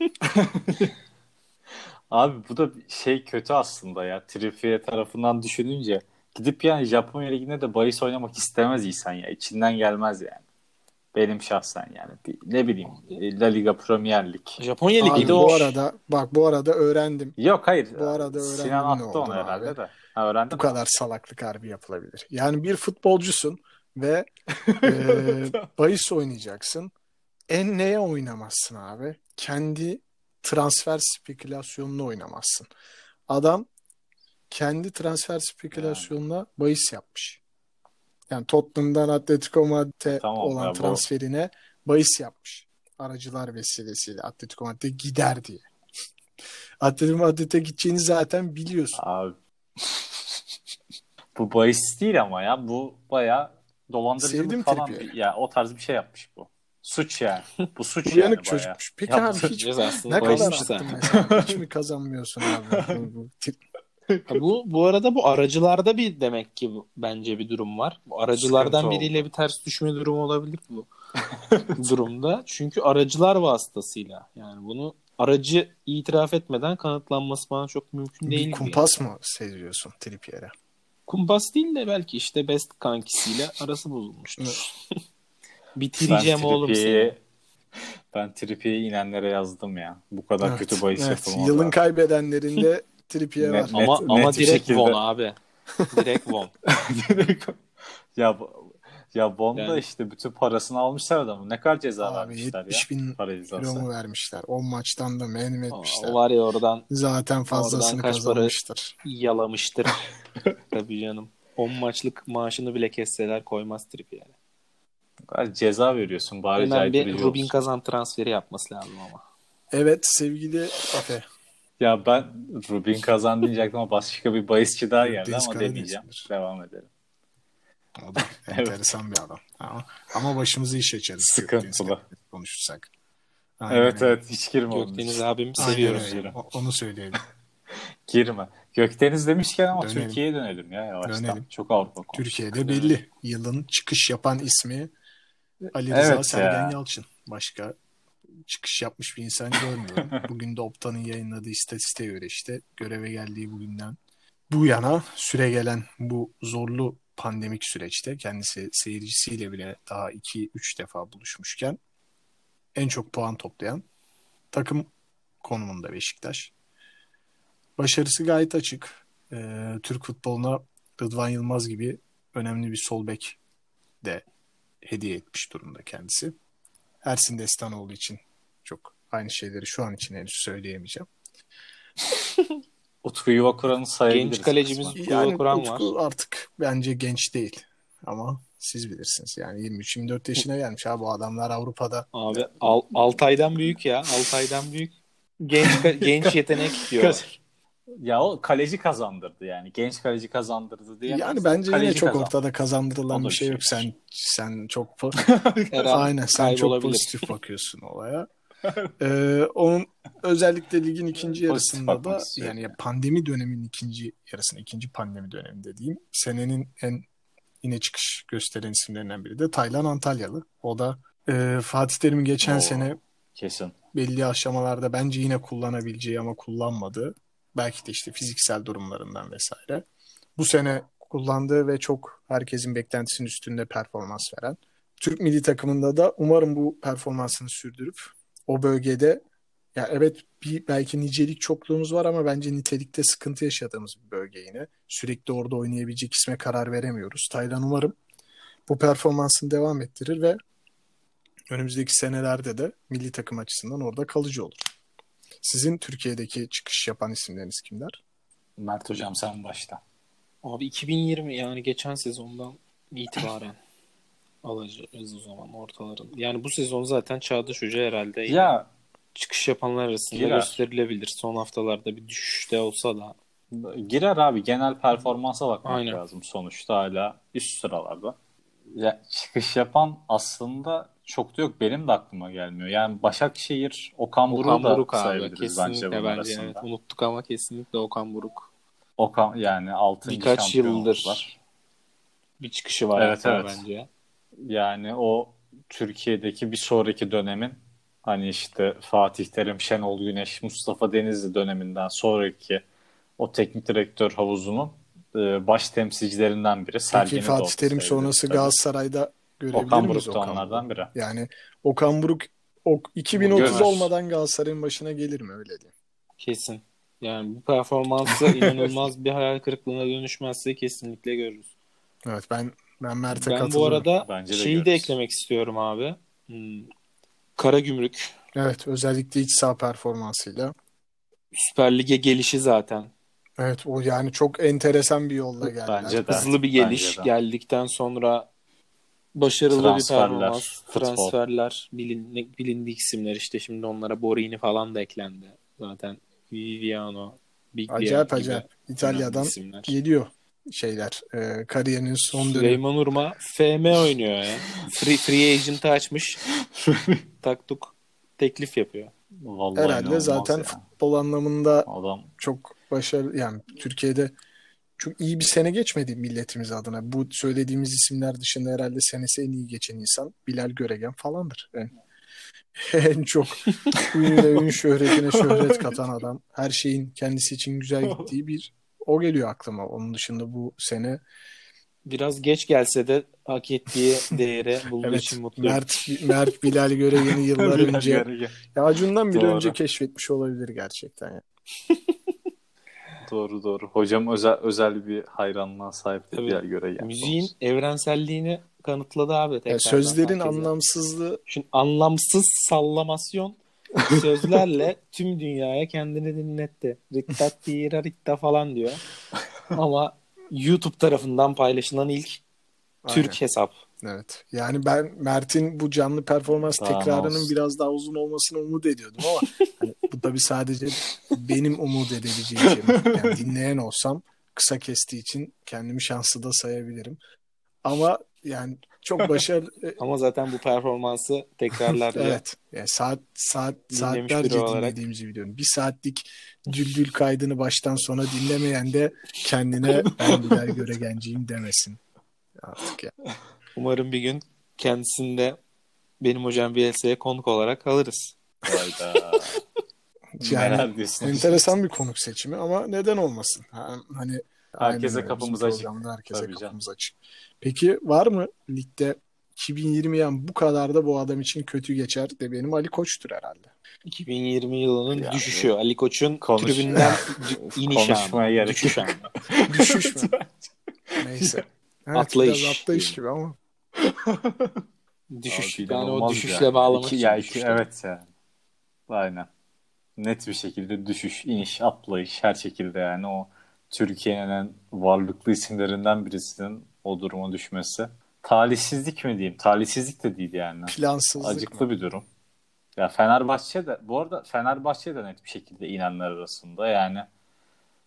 Abi bu da şey kötü aslında ya. Trippier tarafından düşününce gidip yani Japonya Ligi'nde de bahis oynamak istemez insan ya. İçinden gelmez yani. Benim şahsen yani. Bir, ne bileyim La Liga Premier Lig. Japonya Abi Ligi'de bu arada bak bu arada öğrendim. Yok hayır. Bu arada Sinan öğrendim ne attı onu herhalde abi. de. Ha, öğrendin Bu mi? kadar salaklık harbi yapılabilir. Yani bir futbolcusun ve e, bahis oynayacaksın. En neye oynamazsın abi? Kendi transfer spekülasyonunu oynamazsın. Adam kendi transfer spekülasyonuna bahis yapmış. Yani Tottenham'dan Atletico Madrid'e Tamam, olan ya bu- transferine bahis yapmış. Aracılar vesilesiyle Atletico Madrid'e gider diye. Atletico Madrid'e gideceğini zaten biliyorsun. Abi. bu bahis değil ama ya. Bu bayağı dolandırıcılık Sevdim falan. Ya o tarz bir şey yapmış bu. Suç yani. Bu suç yani Uyanık bayağı. çocukmuş. Peki Yaptı. abi hiç ne kadar attın mesela? Hiç mi kazanmıyorsun abi? Bu- bu arada bu aracılarda bir demek ki bu, bence bir durum var. Bu aracılardan Sıkıntı biriyle bir ters düşme durumu olabilir bu durumda. Çünkü aracılar vasıtasıyla yani bunu aracı itiraf etmeden kanıtlanması bana çok mümkün değil. Bir gibi kumpas mı seziyorsun Trippier'e? Kumpas değil de belki işte best kankisiyle arası bozulmuştur. Ben Bitireceğim oğlum Trippier'i- seni. Ben Trippier'i inenlere yazdım ya. Bu kadar Evet, kötü bahis evet. yapılmaz. Yılın abi. kaybedenlerinde Trippier Net- var. net- Ama ama bir direkt şekilde. Von abi. Direkt Von. ya ya Bond'da Yani- işte bütün parasını almışlar adamı. Ne kadar ceza Abi vermişler 70 ya. bin Para euro cezası. mu vermişler? 10 maçtan da O, etmişler? o var ya oradan Zaten fazlasını kaç para- kazanmıştır. yalamıştır. Tabii canım. 10 maçlık maaşını bile kesseler koymaz Trippier'e. Gayet Ceza veriyorsun bari Hemen bir Rubin olsun. kazan transferi yapması lazım ama. Evet sevgili Efe. Ya ben Rubin kazan diyecektim ama başka bir bahisçi daha geldi Deniz ama demeyeceğim. Devam edelim. Da enteresan bir adam. Ama, ama başımızı iş açarız. Sıkıntılı. Konuşursak. Aynen Evet evet hiç girme onun Gökdeniz için. abimi Aynen seviyoruz. yürü. O- Onu söyleyelim. Girme. Gökdeniz demişken ama Dönelim. Türkiye'ye dönelim ya yavaştan. Dönelim. Çok Avrupa konuştuk. Türkiye'de belli. Yılın çıkış yapan ismi Ali Rıza Evet Sergen ya. Yalçın. Başka çıkış yapmış bir insan görmüyorum. Bugün de Opta'nın yayınladığı istatistiğe göre işte göreve geldiği bugünden bu yana süre gelen bu zorlu pandemik süreçte kendisi seyircisiyle bile daha 2-3 defa buluşmuşken en çok puan toplayan takım konumunda Beşiktaş. Başarısı gayet açık. Ee, Türk futboluna Rıdvan Yılmaz gibi önemli bir sol bek de hediye etmiş durumda kendisi. Ersin Destanoğlu için çok aynı şeyleri şu an için henüz söyleyemeyeceğim. Utku Yuvakuran'ı sayabiliriz. Genç kalecimiz. Utku Yani Yuvakuran var. Utku artık bence genç değil ama siz bilirsiniz. Yani 23-24 yaşına gelmiş abi bu adamlar Avrupa'da. Abi Al Altay'dan büyük ya. Altay'dan büyük. Genç genç yetenek diyor. Ya o kaleci kazandırdı yani. Genç kaleci kazandırdı diye. Yani bence yine kaleci çok kazandı. ortada kazandırılan bir şey bir yok. şey. Sen sen çok aynen sen çok pozitif bakıyorsun olaya. Ee, onun özellikle ligin ikinci yarısında da yani pandemi döneminin ikinci yarısında ikinci pandemi döneminde diyeyim. Senenin en yine çıkış gösteren isimlerinden biri de Taylan Antalyalı. O da e, Fatih Terim'in geçen Oo. sene Kesin. belli aşamalarda bence yine kullanabileceği ama kullanmadığı belki de işte fiziksel durumlarından vesaire. Bu sene kullandığı ve çok herkesin beklentisinin üstünde performans veren. Türk milli takımında da umarım bu performansını sürdürüp o bölgede ya evet bir belki nicelik çokluğumuz var ama bence nitelikte sıkıntı yaşadığımız bir bölge yine. Sürekli orada oynayabilecek isme karar veremiyoruz. Taylan umarım bu performansını devam ettirir ve önümüzdeki senelerde de milli takım açısından orada kalıcı olur. Sizin Türkiye'deki çıkış yapan isimleriniz kimler? Mert hocam sen başla. Abi 2020 yani geçen sezondan itibaren alacağız o zaman ortaların. Yani bu sezon zaten Çağdaş Hoca herhalde Ya çıkış yapanlar arasında Girer. gösterilebilir. Son haftalarda bir düşüşte olsa da. girer abi genel performansa bakmak Aynen. lazım sonuçta hala üst sıralarda. Ya, çıkış yapan aslında çok da yok. Benim de aklıma gelmiyor. Yani Başakşehir, Okan Buruk'u Okan da Buruk abi sayabiliriz kesinlikle bence bence. arasında. evet. unuttuk ama kesinlikle Okan Buruk. Okan yani 6. Birkaç şampiyon yıldır oldular. Bir çıkışı var Evet, evet. bence. Yani o Türkiye'deki bir sonraki dönemin hani işte Fatih Terim, Şenol Güneş, Mustafa Denizli döneminden sonraki o teknik direktör havuzunun e, baş temsilcilerinden biri. Peki Fatih Terim sonrası tabii. Galatasaray'da görebilir Okan miyiz Okan onlardan biri. Yani Okan Buruk o 2030 Görmez. olmadan Galatasaray'ın başına gelir mi öyle diyeyim. Kesin. Yani bu performansı inanılmaz bir hayal kırıklığına dönüşmezse kesinlikle görürüz. Evet ben ben Mert'e Ben bu katılıyorum. arada Bence de şeyi de görürüz. eklemek istiyorum abi. Hmm. Karagümrük Evet özellikle iç saha performansıyla. Süper Lig'e gelişi zaten. Evet o yani çok enteresan bir yolla geldiler. Bence de. Hızlı bir geliş Bence de. geldikten sonra başarılı Transferler, bir performans, futbol. transferler, bilin, bilindik isimler işte şimdi onlara Borini falan da eklendi. Zaten Viviano, Biglia Acayip acayip. İtalya'dan isimler. geliyor şeyler. E, kariyerinin son dönemi. Süleyman Urma FM oynuyor ya. Free, free agent'ı açmış. Taktuk teklif yapıyor. Vallahi Herhalde zaten ya. futbol anlamında Adam çok başarılı yani Türkiye'de çok iyi bir sene geçmedi milletimiz adına. Bu söylediğimiz isimler dışında herhalde senesi en iyi geçen insan Bilal Göregen falandır. En, en çok ününe ün şöhretine şöhret katan adam. Her şeyin kendisi için güzel gittiği bir o geliyor aklıma. Onun dışında bu sene Biraz geç gelse de hak ettiği değere bulduğu evet için mutluyum. Mert, Mert Bilal Göregen'i yıllar önce ya Acun'dan bile Doğru. önce keşfetmiş olabilir gerçekten. ya. Doğru doğru. Hocam özel özel bir hayranlığa sahip Tabii. bir yer göre geldi. Müziğin evrenselliğini kanıtladı abi. Ya tekrardan sözlerin herkese. anlamsızlığı Şimdi anlamsız sallamasyon sözlerle tüm dünyaya kendini dinletti. Ritta tira ritta falan diyor. Ama YouTube tarafından paylaşılan ilk Türk Aynen. hesap. Evet. Yani ben Mert'in bu canlı performans Daha tekrarının olsun. biraz daha uzun olmasını umut ediyordum ama hani bu tabii sadece benim umut edebileceğim şey. Yani dinleyen olsam kısa kestiği için kendimi şanslı da sayabilirim. Ama yani çok başarılı. Ama zaten bu performansı tekrarlar evet. Yani saat saat saatlerce dinlediğimizi biliyorum. Bir saatlik düldül kaydını baştan sona dinlemeyen de kendine ben Bilal Göregenciyim demesin. Artık ya. Umarım bir gün kendisinde benim hocam Bielsa'ya konuk olarak alırız. Hayda. Yani? Enteresan bir konuk seçimi ama neden olmasın? Ha, Hani Herkese kapımız açık. Herkese Tabii canım. kapımız açık. Peki var mı ligde 2020 yan bu kadar da bu adam için kötü geçer de benim Ali Koç'tur herhalde. 2020 yılının Yani- düşüşü. Ali Koç'un Konuş- tribünden iniş Konuşmaya anı. gerek Düşüş anı. Düşüş mü? Neyse. Evet, Atlayış. Biraz atlayış gibi ama. Düşüş. Abi Ben o düşüşle yani. bağlamak İki- için ya iki- evet yani. Aynen. Net bir şekilde düşüş, iniş, atlayış her şekilde yani o Türkiye'nin en varlıklı isimlerinden birisinin o duruma düşmesi talihsizlik mi diyeyim? Talihsizlik de değil yani. Plansızlık Acıklı mı? bir durum. Ya Fenerbahçe de bu arada Fenerbahçe de net bir şekilde inenler arasında. Yani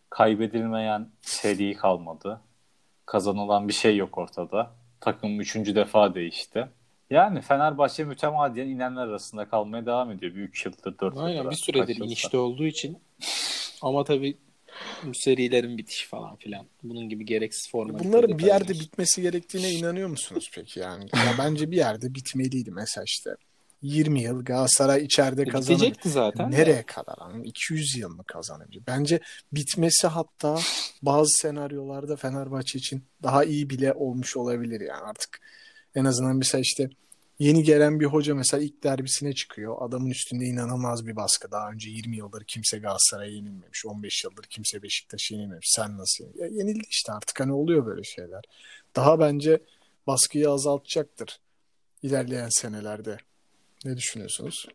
kaybedilmeyen seri kalmadı. Kazanılan bir şey yok ortada. Takım üçüncü defa değişti. Yani Fenerbahçe mütemadiyen inenler arasında kalmaya devam ediyor. Bir 3 yıldır 4 yıldır. Aynen bir süredir inişte olduğu için ama tabii serilerin bitişi falan filan. Bunun gibi gereksiz formalite Bunların bir yerde bitmesi gerektiğine inanıyor musunuz peki yani? Ya bence bir yerde bitmeliydi mesela işte. 20 yıl Galatasaray içeride E, kazanır. Bitecekti zaten. de. Nereye kadar? Hani 200 yıl mı kazanabilir? Bence bitmesi hatta bazı senaryolarda Fenerbahçe için daha iyi bile olmuş olabilir yani artık. En azından mesela işte yeni gelen bir hoca mesela ilk derbisine çıkıyor. Adamın üstünde inanılmaz bir baskı. Daha önce 20 yıldır kimse Galatasaray'a yenilmemiş. 15 yıldır kimse Beşiktaş'a yenilmemiş. Sen nasıl? Ya yenildi işte artık hani oluyor böyle şeyler. Daha bence baskıyı azaltacaktır ilerleyen senelerde. Ne düşünüyorsunuz?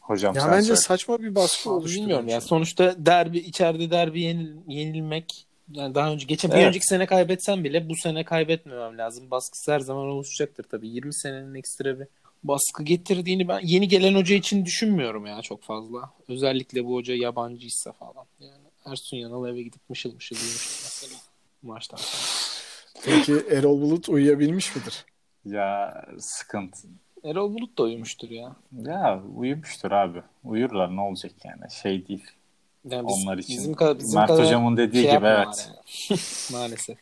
Hocam Ya sen bence söyle. saçma bir baskı oluştu. bilmiyorum ya. Sonuçta derbi içeride derbi yenil, yenilmek yani daha önce geçen bir Evet. önceki sene kaybetsem bile bu sene kaybetmemem lazım. Baskısı her zaman oluşacaktır tabii. 20 senenin ekstra bir baskı getirdiğini ben yeni gelen hoca için düşünmüyorum ya çok fazla. Özellikle bu hoca yabancıysa falan. Yani Ersun Yanal eve gidip mışıl mışıl uyumuştu mesela maçtan sonra. Peki Erol Bulut uyuyabilmiş midir? Ya sıkıntı. Erol Bulut da uyumuştur ya. Ya uyumuştur abi. Uyurlar ne olacak yani. Şey değil. Yani biz- Onlar için. bizim, ka- bizim Mert kadar hocamın dediği şey gibi evet. yani. Maalesef.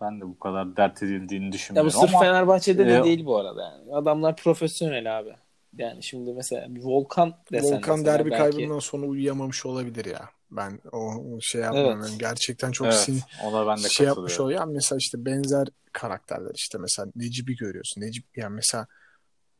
Ben de bu kadar dert edildiğini Ya bu düşünmüyorum sırf ama Fenerbahçe'de de e, değil bu arada yani. Adamlar profesyonel abi. Yani şimdi mesela bir Volkan desen Volkan derbi belki- kaybından sonra uyuyamamış olabilir ya. Ben o şey yapmam. Evet. Gerçekten çok evet, sin ona ben de şey yapmış oluyor. Yani mesela işte benzer karakterler işte mesela Necip'i görüyorsun. Necip yani mesela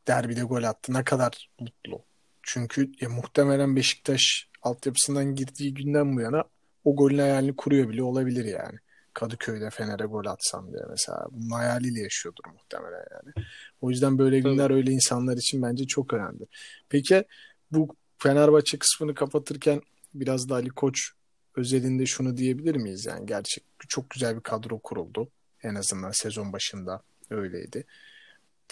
derbide gol attı. Ne kadar mutlu. Çünkü ya muhtemelen Beşiktaş altyapısından girdiği günden bu yana o golün hayalini kuruyor bile olabilir yani. Kadıköy'de Fener'e gol atsam diye mesela. Bunun hayaliyle yaşıyordur muhtemelen yani. O yüzden böyle Tabii. günler öyle insanlar için bence çok önemli. Peki bu Fenerbahçe kısmını kapatırken biraz da Ali Koç özelinde şunu diyebilir miyiz? Yani gerçek çok güzel bir kadro kuruldu. En azından sezon başında öyleydi.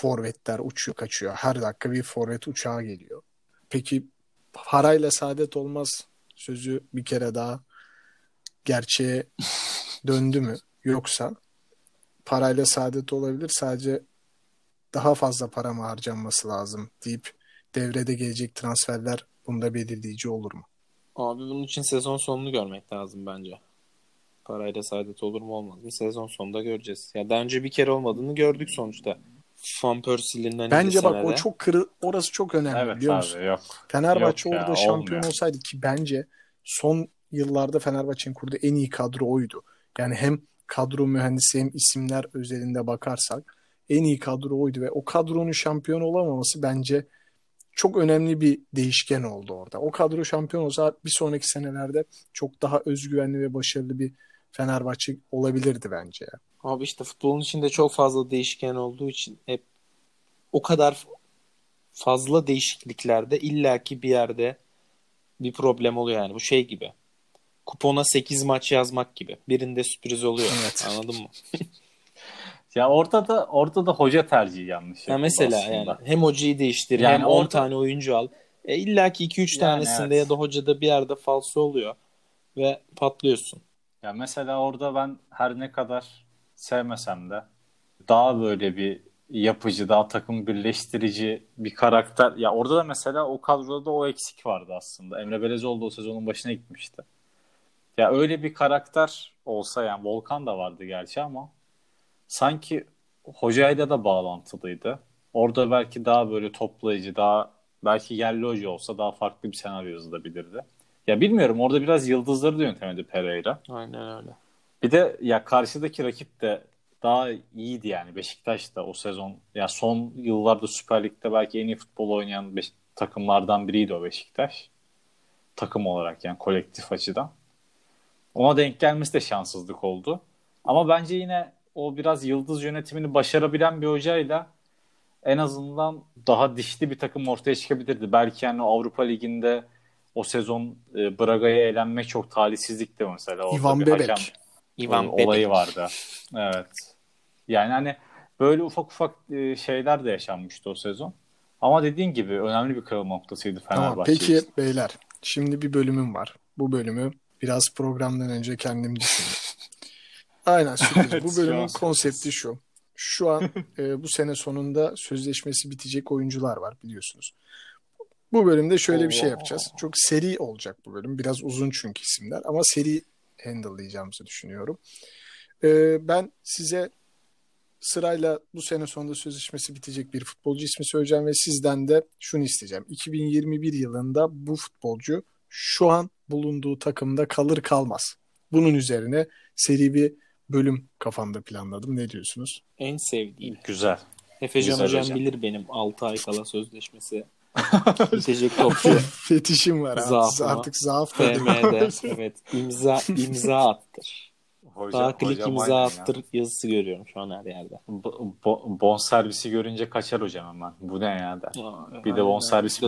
Forvetler uçuyor kaçıyor. Her dakika bir forvet uçağı geliyor. Peki parayla saadet olmaz sözü bir kere daha gerçeğe döndü mü? Yoksa parayla saadet olabilir sadece daha fazla para mı harcanması lazım deyip devrede gelecek transferler bunda belirleyici olur mu? Abi bunun için sezon sonunu görmek lazım bence. Parayla saadet olur mu olmaz mı? Sezon sonunda göreceğiz. Ya daha önce bir kere olmadığını gördük sonuçta. Van Persie'nin hani Bence bak o çok kırı orası çok önemli Evet biliyor musun? abi yok. Fenerbahçe Yok ya, orada şampiyon olmuyor. olsaydı ki bence son yıllarda Fenerbahçe'nin kurduğu en iyi kadro oydu. Yani hem kadro mühendisi hem isimler özelinde bakarsak en iyi kadro oydu ve o kadronun şampiyon olamaması bence çok önemli bir değişken oldu orada. O kadro şampiyon olsa bir sonraki senelerde çok daha özgüvenli ve başarılı bir Fenerbahçe olabilirdi bence. ya. Abi işte futbolun içinde çok fazla değişken olduğu için hep o kadar fazla değişikliklerde illaki bir yerde bir problem oluyor yani. Bu şey gibi. Kupona 8 maç yazmak gibi. Birinde sürpriz oluyor. Evet. Anladın mı? Ya orada da orada da hoca tercihi yanlış. Ya mesela aslında. yani hem hocayı değiştir Yani hem 10 orada- tane oyuncu al. E illa ki 2-3 Yani tanesinde evet. ya da hocada bir yerde falso oluyor ve patlıyorsun. Ya mesela orada ben her ne kadar sevmesem de daha böyle bir yapıcı, daha takım birleştirici bir karakter. Ya orada da mesela o kadroda da o eksik vardı aslında. Emre Belezoğlu o sezonun başına gitmişti. Ya öyle bir karakter olsa yani Volkan da vardı gerçi ama sanki hocayla da bağlantılıydı. Orada belki daha böyle toplayıcı, daha belki yerli hoca olsa daha farklı bir senaryo yazılabilirdi. Ya bilmiyorum orada biraz yıldızları da yönetemedi Pereira. Aynen öyle. Bir de ya karşıdaki rakip de daha iyiydi yani Beşiktaş da o sezon. Ya son yıllarda Süper Lig'de belki en iyi futbol oynayan beş- takımlardan biriydi o Beşiktaş. Takım olarak yani kolektif açıdan. Ona denk gelmesi de şanssızlık oldu. Ama bence yine o biraz yıldız yönetimini başarabilen bir hocayla en azından daha dişli bir takım ortaya çıkabilirdi. Belki yani Avrupa Ligi'nde o sezon e, Braga'ya elenmek çok talihsizlikti mesela. Orada Ivan Bebek. hakem Ivan o- olayı Bebek. vardı. Evet. Yani hani Böyle ufak ufak e, şeyler de yaşanmıştı o sezon. Ama dediğin gibi önemli bir kırılma noktasıydı Fenerbahçe Tamam, peki için. beyler şimdi bir bölümüm var. Bu bölümü biraz programdan önce kendim düşündüm. Aynen sürpriz. Evet, Bu bölümün konsepti şu. Şu an e, bu sene sonunda sözleşmesi bitecek oyuncular var biliyorsunuz. Bu bölümde şöyle bir şey yapacağız. Çok seri olacak bu bölüm. Biraz uzun çünkü isimler ama seri handle'layacağımızı düşünüyorum. E, ben size sırayla bu sene sonunda sözleşmesi bitecek bir futbolcu ismi söyleyeceğim ve sizden de şunu isteyeceğim. 2021 yılında bu futbolcu şu an bulunduğu takımda kalır kalmaz. Bunun üzerine seri bir bölüm kafamda planladım. Ne diyorsunuz? En sevdiğim. Güzel. Efecan Güzel hocam hocam. bilir benim 6 ay kala sözleşmesi bitecek topçu. Fetişim var abi. Zaafıma. Artık zaaf. FM'de evet imza imza attır. Hocam, Daha klik hocam imza aynen ya. attır yazısı görüyorum şu an her yerde. Bo- bo- bon servisi görünce kaçar hocam hemen. Bu ne ya der. Bir de Bir de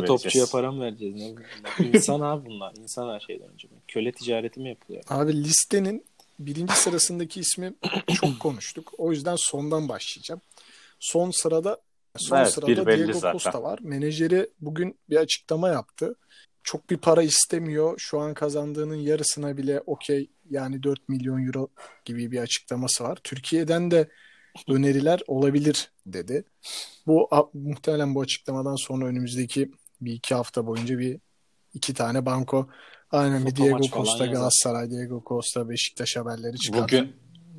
mi topçuya vereceğiz? para mı vereceğiz? Ne bunlar? İnsan abi bunlar. İnsan her şeyden önce. Köle ticareti mi yapılıyor? Abi listenin birinci sırasındaki ismi çok konuştuk. O yüzden sondan başlayacağım. Son sırada son Evet, sırada Diego zaten. Costa var. Menajeri bugün bir açıklama yaptı. Çok bir para istemiyor. Şu an kazandığının yarısına bile okey yani 4 milyon euro gibi bir açıklaması var. Türkiye'den de öneriler olabilir dedi. Bu muhtemelen bu açıklamadan sonra önümüzdeki bir iki hafta boyunca bir iki tane banko aynen bir Diego Costa. Galatasaray, Diego Costa Beşiktaş haberleri çıkar. Bugün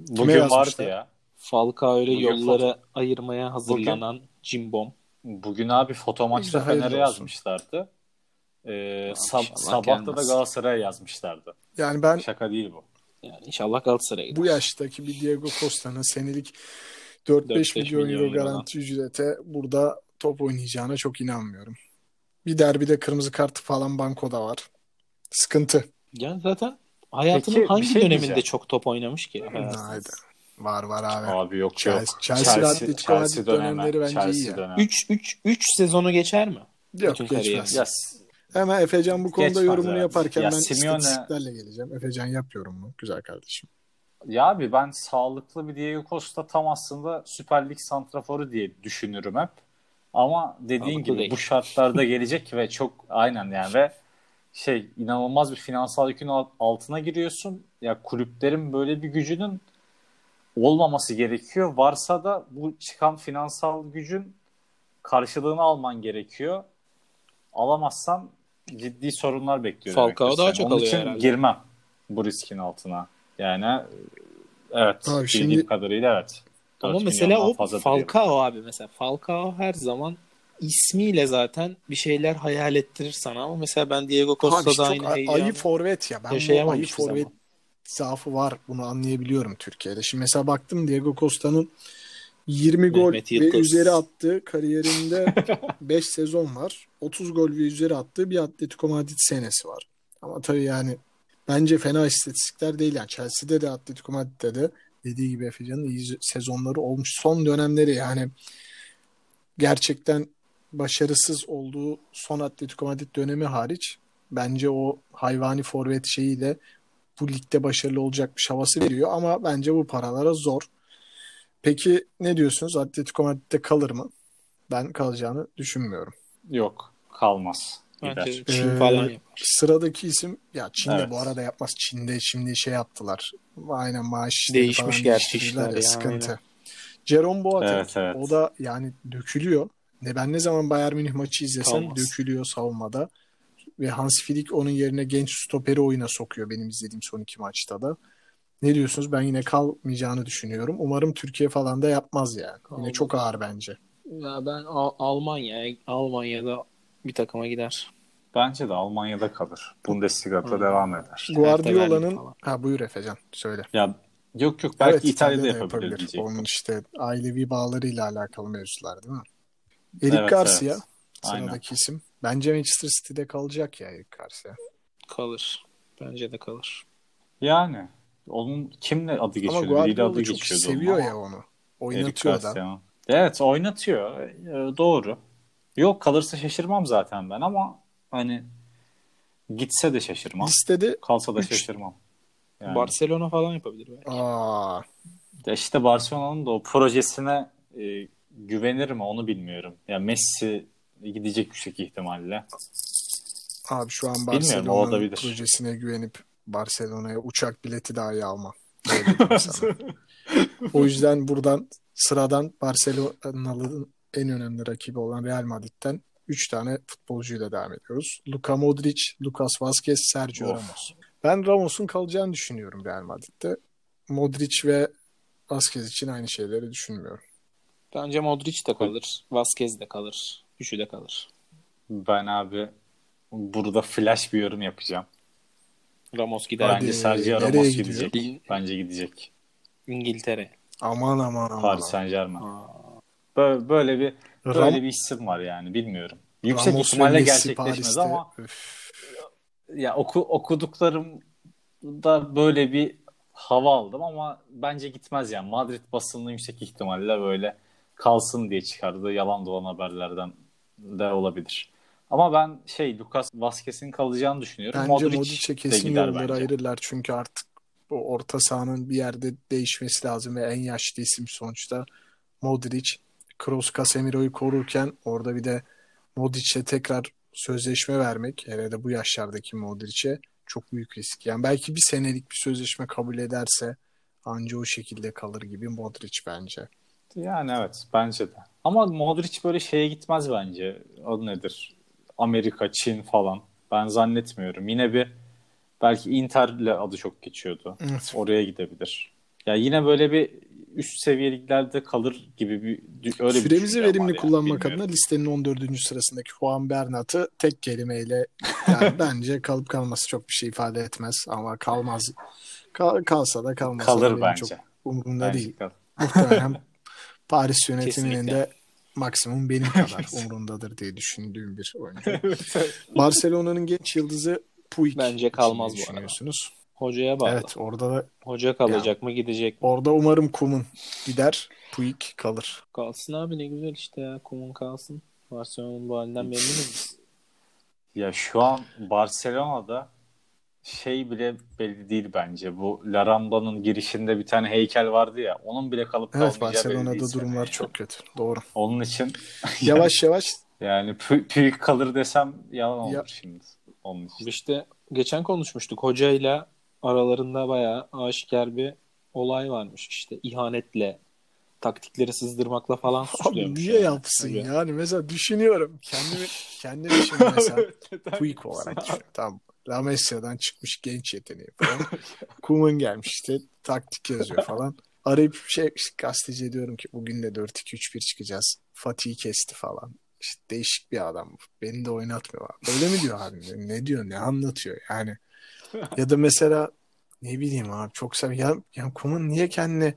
bugün vardı ya. Falcao öyle Bugün yollara ayırmaya hazırlanan Cimbom. Bugün abi foto maçta Fener'e yazmışlardı. Ee, sab- sabahta da gelmez. Galatasaray'a yazmışlardı. Yani ben Şaka değil bu. Yani inşallah Galatasaray'a gider. bu yaştaki bir Diego Costa'nın senelik 4-5 4-5 milyon milyon euro garanti ücrete burada top oynayacağına çok inanmıyorum. Bir derbide kırmızı kartı falan bankoda var. Sıkıntı. Yani zaten hayatının Peki, hangi şey döneminde diyeceğim. çok top oynamış ki? Haydi. Var var abi. Abi yok Chelsea- yok. Chelsea Atletico Madrid dönemleri bence Chelsea iyi ya. dönemi. 3 3 3 sezonu geçer mi? Yok Bütün geçmez. kariyeri. Ya, s- Hemen Efecan bu konuda Geçmez, yorumunu evet. yaparken Ya ben Simeone- istatistiklerle geleceğim. Efecan yap yorumunu. Güzel kardeşim. ya abi ben sağlıklı bir Diego Costa tam aslında Süper Lig santraforu diye düşünürüm hep. Ama dediğin Sağlıklı gibi değil. bu şartlarda gelecek ve çok aynen yani ve şey inanılmaz bir finansal yükün alt- altına giriyorsun. Ya kulüplerin böyle bir gücünün olmaması gerekiyor. Varsa da bu çıkan finansal gücün karşılığını alman gerekiyor. Alamazsan ciddi sorunlar bekliyor. demek Falcao daha çok Onun alıyor için herhalde. girmem bu riskin altına. Yani evet Abi bildiğim şimdi- kadarıyla evet. Ama 4 mesela o fazla Falcao abi mesela Falcao her zaman ismiyle zaten bir şeyler hayal ettirir sana ama mesela ben Diego Costa'da aynı heyecanı ayı forvet ya. Ben bu ayı forvet zaman. Zaafı var. Bunu anlayabiliyorum Türkiye'de. Şimdi mesela baktım Diego Costa'nın 20 gol ve üzeri attığı kariyerinde 5 sezon var. 30 gol ve üzeri attığı bir Atletico Madrid senesi var. Ama tabii yani bence fena istatistikler değil. Yani Chelsea'de de Atletico Madrid'de de dediği gibi Efecan'ın iyi sezonları olmuş. Son dönemleri yani gerçekten başarısız olduğu son Atletico Madrid dönemi hariç bence o hayvani forvet şeyiyle bu ligde başarılı olacakmış havası veriyor ama bence bu paralara zor. Peki ne diyorsunuz? Atletico Madrid'de kalır mı? Ben kalacağını düşünmüyorum. Yok kalmaz. Bence Gider. Çin Ee, falan yapar. Sıradaki isim ya Çin'de Evet. bu arada yapmaz. Çin'de şimdi şey yaptılar. Aynen maaş Değişmiş gerçi işler ya, ya, sıkıntı. aynen. Jerome Boateng Evet, evet. o da yani dökülüyor. Ne ben ne zaman Bayern Münih maçı izlesem Kalmaz. dökülüyor savunmada. Ve Hans Flick onun yerine genç stoperi oyuna sokuyor benim izlediğim son iki maçta da. Ne diyorsunuz? Ben yine kalmayacağını düşünüyorum. Umarım Türkiye falan da yapmaz yani. Yine Kalmaz. çok ağır bence. Ya ben Al- Almanya Almanya'da bir takıma gider. Bence de Almanya'da kalır. Bundesliga'da Hı. devam eder. Guardiola'nın ha buyur Efecan söyle. Ya yok yok belki Evet, İtalya'da İtalya'da yapabilir yapabilir. diyecektim. Onun işte ailevi bağlarıyla alakalı mevzular değil mi? Eric Evet, Garcia evet. Aynen. sıradaki isim. Bence Manchester City'de kalacak ya Eric Garcia. Kalır. Bence de kalır. Yani onun kimle adı Ama geçiyordu? Adı Guardiola çok geçiyordu. seviyor onun ya ama. onu. Oynatıyor da. Evet oynatıyor. Ee, doğru. Yok kalırsa şaşırmam zaten ben ama hani gitse de şaşırmam. Listede Kalsa da Üç. şaşırmam. Yani. Barcelona falan yapabilir belki. aa, Ya işte Barcelona'nın da o projesine e, güvenir mi onu bilmiyorum. Ya Messi gidecek yüksek ihtimalle. Abi şu an Barcelona'nın projesine güvenip Barcelona'ya uçak bileti dahi sana. o yüzden buradan sıradan Barcelona'nın en önemli rakibi olan Real Madrid'den 3 tane futbolcuyla devam ediyoruz. Luka Modric, Lucas Vazquez, Sergio Of. Ramos. Ben Ramos'un kalacağını düşünüyorum Real Madrid'de. Modric ve Vazquez için aynı şeyleri düşünmüyorum. Bence Modric de kalır. Vazquez de kalır. Üçü de kalır. Ben abi burada flash bir yorum yapacağım. Ramos gider. Bence Sergio nereye Ramos gidiyor? gidecek. Bence gidecek. İngiltere. Aman aman aman. Paris Saint Germain. Böyle, böyle bir böyle Ram- bir isim var yani bilmiyorum. Yüksek Ramos ve ihtimalle Messi gerçekleşmez Paris'te. ama ya oku, okuduklarımda böyle bir hava aldım ama bence gitmez yani. Madrid basını yüksek ihtimalle böyle kalsın diye çıkardığı yalan dolan haberlerden de olabilir. Ama ben şey Lucas Vazquez'in kalacağını düşünüyorum. Bence Modric, Modric'e kesin yolları ayırırlar çünkü artık o orta sahanın bir yerde değişmesi lazım ve en yaşlı isim sonuçta Modric. Kroos Casemiro'yu korurken orada bir de Modric'e tekrar sözleşme vermek hele de bu yaşlardaki Modric'e çok büyük risk. Yani belki bir senelik bir sözleşme kabul ederse anca o şekilde kalır gibi Modric bence. Yani evet bence de. Ama Modric böyle şeye gitmez bence. O nedir? Amerika, Çin falan. Ben zannetmiyorum. Yine bir belki Inter'le adı çok geçiyordu. Evet. Oraya gidebilir. Ya yine böyle bir üst seviyeliklerde kalır gibi bir öyle bir Süremizi düşüncem verimli yani, kullanmak bilmiyorum. adına listenin 14. sırasındaki Juan Bernat'ı tek kelimeyle yani bence kalıp kalması çok bir şey ifade etmez ama kalmaz. Kal- kalsa da kalmasa kalır bence. çok umurumda Bence değil. kalır. Muhtemelen Paris yönetiminin Kesinlikle. de maksimum benim kadar umurundadır diye düşündüğüm bir oyuncu. Barcelona'nın genç yıldızı Puig. Bence kalmaz bu arada. düşünüyorsunuz? Hocaya bağlı. Evet orada da Hoca kalacak mı gidecek mi? orada umarım Kumun gider, Puig kalır. Kalsın abi ne güzel işte ya. Kumun kalsın. Barcelona'nın bu halinden memnunuz. Ya şu an Barcelona'da şey bile belli değil bence. Bu La Ramba'nın girişinde bir tane heykel vardı ya. Onun bile kalıp Evet kalmayacağı belli Barcelona'da değil durumlar çok kötü. Doğru. Onun için Yavaş yavaş yani pü- büyük kalır desem yalan olur Ya- şimdi. Onun için. İşte geçen konuşmuştuk. Hocayla aralarında bayağı aşikar bir olay varmış. İşte ihanetle, taktikleri sızdırmakla falan Abi suçluyormuş. niye yani. yapsın Hoca. yani mesela düşünüyorum kendimi kendimi şimdi mesela Puig olarak. Tamam La Masia'dan çıkmış genç yeteneği falan. Koeman gelmiş işte taktik yazıyor falan. Arayıp şey işte gazeteciye diyorum ki bugün de 4-2-3-1 çıkacağız. Fatih'i kesti falan. İşte değişik bir adam. Beni de oynatmıyor. Öyle mi diyor abi? Ne diyor? Ne anlatıyor? Yani ya da mesela ne bileyim abi çok sev ya, ya Koeman niye kendine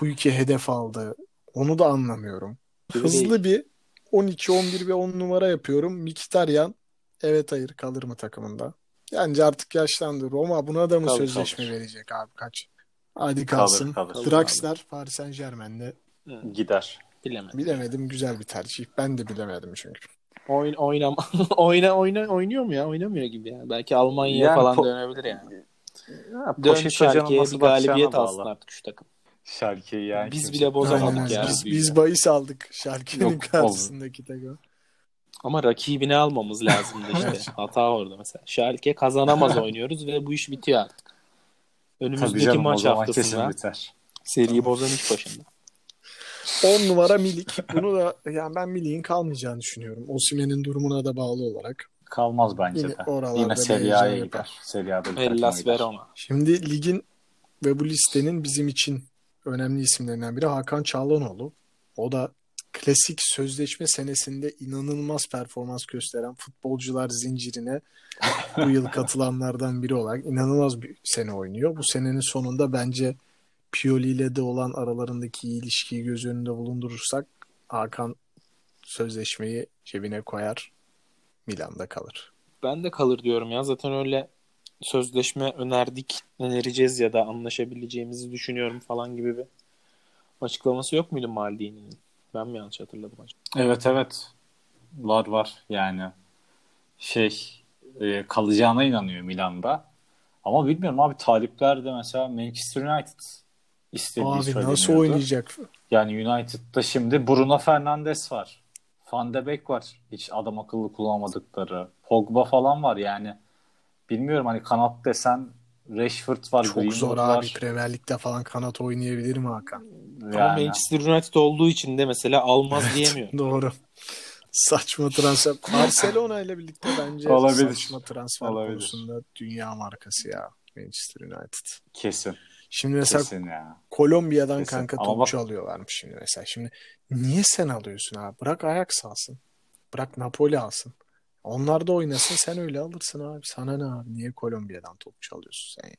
Puig'i hedef aldı? Onu da anlamıyorum. Hızlı bir 12, 11 ve 10 numara yapıyorum. Mkhitaryan evet hayır kalır mı takımında? Bence artık yaşlandı. Roma buna da mı Kalır, sözleşme kalır. verecek abi kaç? Hadi Kalır, kalsın. kalır. Draxler Paris Saint Germain'de Gider. Bilemedim. bilemedim güzel bir tercih. Ben de bilemedim çünkü. Oyun, oynam oyna, oyna, oynuyor mu ya? Oynamıyor gibi ya. Belki Almanya Yani falan po- dönebilir yani. Ya, Dön nasıl bir galibiyet alsın bağlı. artık şu takım. Schalke'yi yani Biz kimse- bile bozamadık Aynen ya. Biz, biz bahis aldık Yok, karşısındaki takım. Ama rakibini almamız lazımdı işte. Hata orada mesela. Schalke kazanamaz oynuyoruz ve bu iş bitiyor artık. Tabii Önümüzdeki canım, o maç haftasında seriyi bozan iş başında. 10 numara Milik. Bunu da yani ben Milik'in kalmayacağını düşünüyorum. Osimhen'in durumuna da bağlı olarak. Kalmaz bence Yine de. Yine Serie A'ya gider. Serie A'da Hellas gider. Verona. Şimdi ligin ve bu listenin bizim için önemli isimlerinden biri Hakan Çağlanoğlu. O da klasik sözleşme senesinde inanılmaz performans gösteren futbolcular zincirine bu yıl katılanlardan biri olarak inanılmaz bir sene oynuyor. Bu senenin sonunda bence Pioli ile de olan aralarındaki iyi ilişkiyi göz önünde bulundurursak Hakan sözleşmeyi cebine koyar. Milan'da kalır. Ben de kalır diyorum ya. Zaten öyle sözleşme önerdik, önereceğiz ya da anlaşabileceğimizi düşünüyorum falan gibi bir açıklaması yok muydu Maldini'nin? Ben mi yanlış hatırladım acaba? Evet evet. Var var yani. Şey e, kalacağına inanıyor Milan'da. Ama bilmiyorum abi talipler de mesela Manchester United istediği Abi söyleniyordu. nasıl oynayacak? Yani United'da şimdi Bruno Fernandes var. Van de Beek var. Hiç adam akıllı kullanmadıkları. Pogba falan var yani. Bilmiyorum hani kanat desen Rashford var. Çok Greenwood zor var. abi. Premier Lig'de falan kanat oynayabilir mi Hakan? Ama Yani. Manchester United olduğu için de mesela almaz diyemiyor. Doğru. Saçma transfer. Barcelona ile birlikte bence Olabilir. saçma transfer Olabilir. konusunda dünya markası ya Manchester United. Kesin. Şimdi mesela Kesin ya. Kolombiya'dan Kesin. kanka Ama topçu bak- alıyorlarmış şimdi mesela. Şimdi niye sen alıyorsun abi? Bırak Ajax alsın. Bırak Napoli alsın. Onlar da oynasın sen öyle alırsın abi. Sana ne abi? Niye Kolombiya'dan topçu alıyorsun sen ya?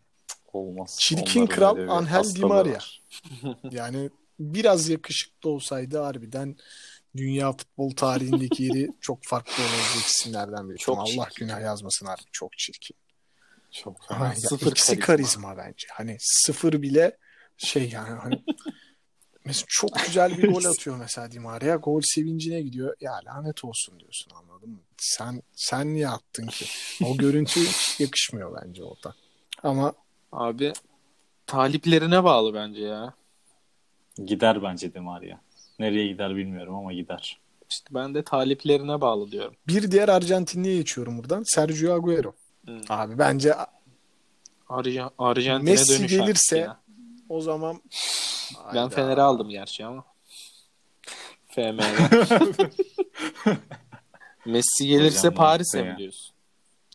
Olmaz. Çirkin kral Angel Di Maria. Yani biraz yakışıklı olsaydı harbiden dünya futbol tarihindeki yeri çok farklı olacak isimlerden biri. Çok Allah çirkin. günah yazmasın harbi çok çirkin. Çok Ha, sıfır eksi karizma. karizma. bence. Hani sıfır bile şey yani hani mesela çok güzel bir gol atıyor mesela Di Maria. Gol sevincine gidiyor. Ya lanet olsun diyorsun anladın mı? Sen sen niye attın ki? O görüntü hiç yakışmıyor bence orada. Ama Abi taliplerine bağlı bence ya. Gider bence Di Maria. Nereye gider bilmiyorum ama gider. İşte ben de taliplerine bağlı diyorum. bir diğer Arjantinli'ye geçiyorum buradan. Sergio Agüero. Hmm. Abi bence Arja- Arjantin'e Messi dönüş gelirse- artık ya. o zaman Ben Hayda. Fener'i aldım gerçi ama. FM'de. Messi gelirse Paris'e mi diyorsun?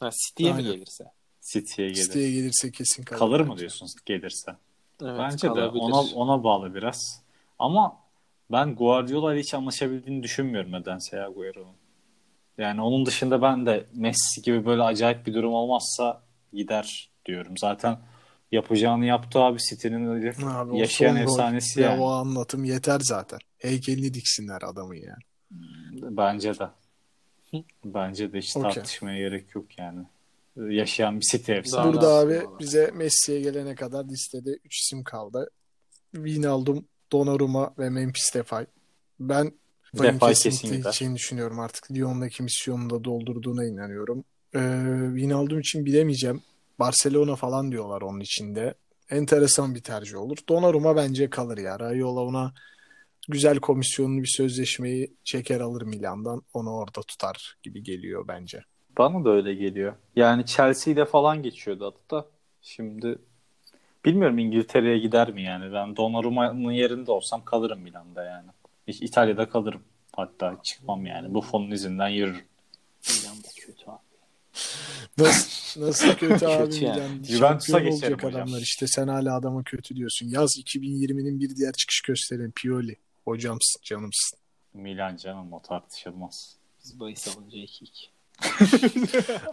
Ha, City'ye mi gelirse? City'ye gelir. City'ye gelirse kesin kalır. Kalır mı bence. diyorsun gelirse? Evet, Bence de kalabilir. ona ona bağlı biraz. Ama ben Guardiola ile hiç anlaşabildiğini düşünmüyorum nedense ya Agüero'nun. Yani onun dışında ben de Messi gibi böyle acayip bir durum olmazsa gider diyorum. Zaten yapacağını yaptı abi City'nin öyle Abi, yaşayan efsanesi ve yani. o anlatım yeter zaten. Heykelini diksinler adamın yani. Bence de. Bence de hiç Okey. tartışmaya gerek yok yani. Yaşayan bir City efsanesi. Burada da abi aslında. bize Messi'ye gelene kadar listede 3 isim kaldı. Wijnaldum, Donnarumma ve Memphis Depay. Ben Depay kesinlikle kesin gider. gideceğini düşünüyorum artık. Lyon'daki misyonunu da doldurduğuna inanıyorum. Ee, Wijnaldum için bilemeyeceğim. Barcelona falan diyorlar onun içinde. Enteresan bir tercih olur. Donnarumma bence kalır ya. Raiola ona güzel komisyonlu bir sözleşmeyi çeker alır Milan'dan. Onu orada tutar gibi geliyor bence. Bana da öyle geliyor. Yani Chelsea'de falan geçiyordu da. Şimdi bilmiyorum İngiltere'ye gider mi yani. Ben Donnarumma'nın yerinde olsam kalırım Milan'da yani. İtalya'da kalırım. Hatta çıkmam yani. Bu fonun izinden yürürüm. Milan'da kötü abi. Nasıl, nasıl kötü abi Kötü yani. Milan? Juventus'a olacak hocam. adamlar. İşte sen hala adama kötü diyorsun. Yaz 2020'nin bir diğer çıkış gösterin. Pioli. Hocamsın, canımsın. Milan canım o tartışılmaz. Biz bahis alınca 2-2.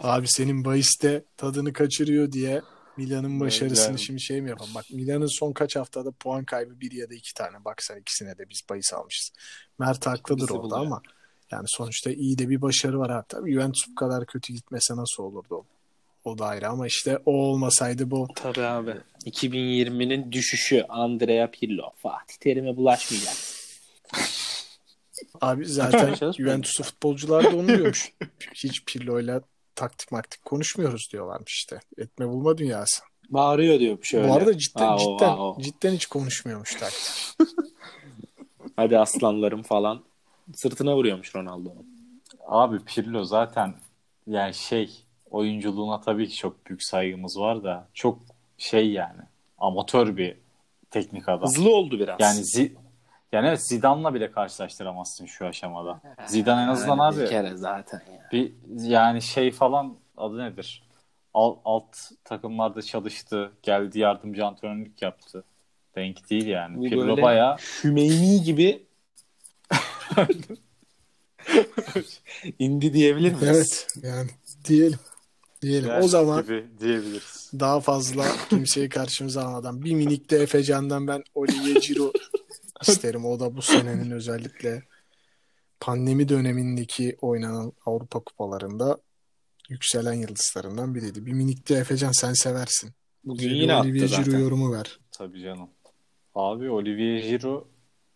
Abi senin bahiste tadını kaçırıyor diye Milan'ın başarısını şimdi şey mi yapalım? Bak Milan'ın son kaç haftada puan kaybı bir ya da iki tane. Bak sen ikisine de biz bahis almışız. Mert haklıdır Bizi orada buluyor. ama yani sonuçta iyi de bir başarı var abi. Tabii Juventus bu kadar kötü gitmese nasıl olurdu o? O da ayrı ama işte o olmasaydı bu Tabii abi. 2020'nin düşüşü Andrea Pirlo. Fatih Terim'e bulaşmayacak. Abi zaten Juventus'u futbolcular da onu diyormuş. Hiç Pirlo'yla taktik maktik konuşmuyoruz diyorlarmış işte. Etme bulma dünyası. Bağırıyor diyor şöyle. Bu arada cidden Aa, cidden aa, cidden hiç konuşmuyormuş taktik. Hadi aslanlarım falan. Sırtına vuruyormuş Ronaldo'nun. Abi Pirlo zaten yani şey oyunculuğuna tabii ki çok büyük saygımız var da çok şey yani amatör bir teknik adam. Hızlı oldu biraz. Yani zi yani evet Zidane'la bile karşılaştıramazsın şu aşamada. Zidane en azından Yani abi Bir kere zaten ya. bir yani şey falan adı nedir? Alt, alt takımlarda çalıştı. Geldi yardımcı antrenörlük yaptı. Denk değil yani. Bu Pirlo böyle- bayağı Hümeyni gibi indi diyebilir miyiz? Evet yani diyelim. Diyelim. O Gerçek zaman gibi diyebiliriz. daha fazla kimseyi karşımıza almadan bir minik de Efecan'dan ben Olivier Giroud isterim. O da bu senenin özellikle pandemi dönemindeki oynanan Avrupa kupalarında yükselen yıldızlarından biriydi. Bir minik de Efecan sen seversin. Bugün yine attı Olivier Giroud zaten. yorumu ver. Tabii canım. Abi Olivier Giroud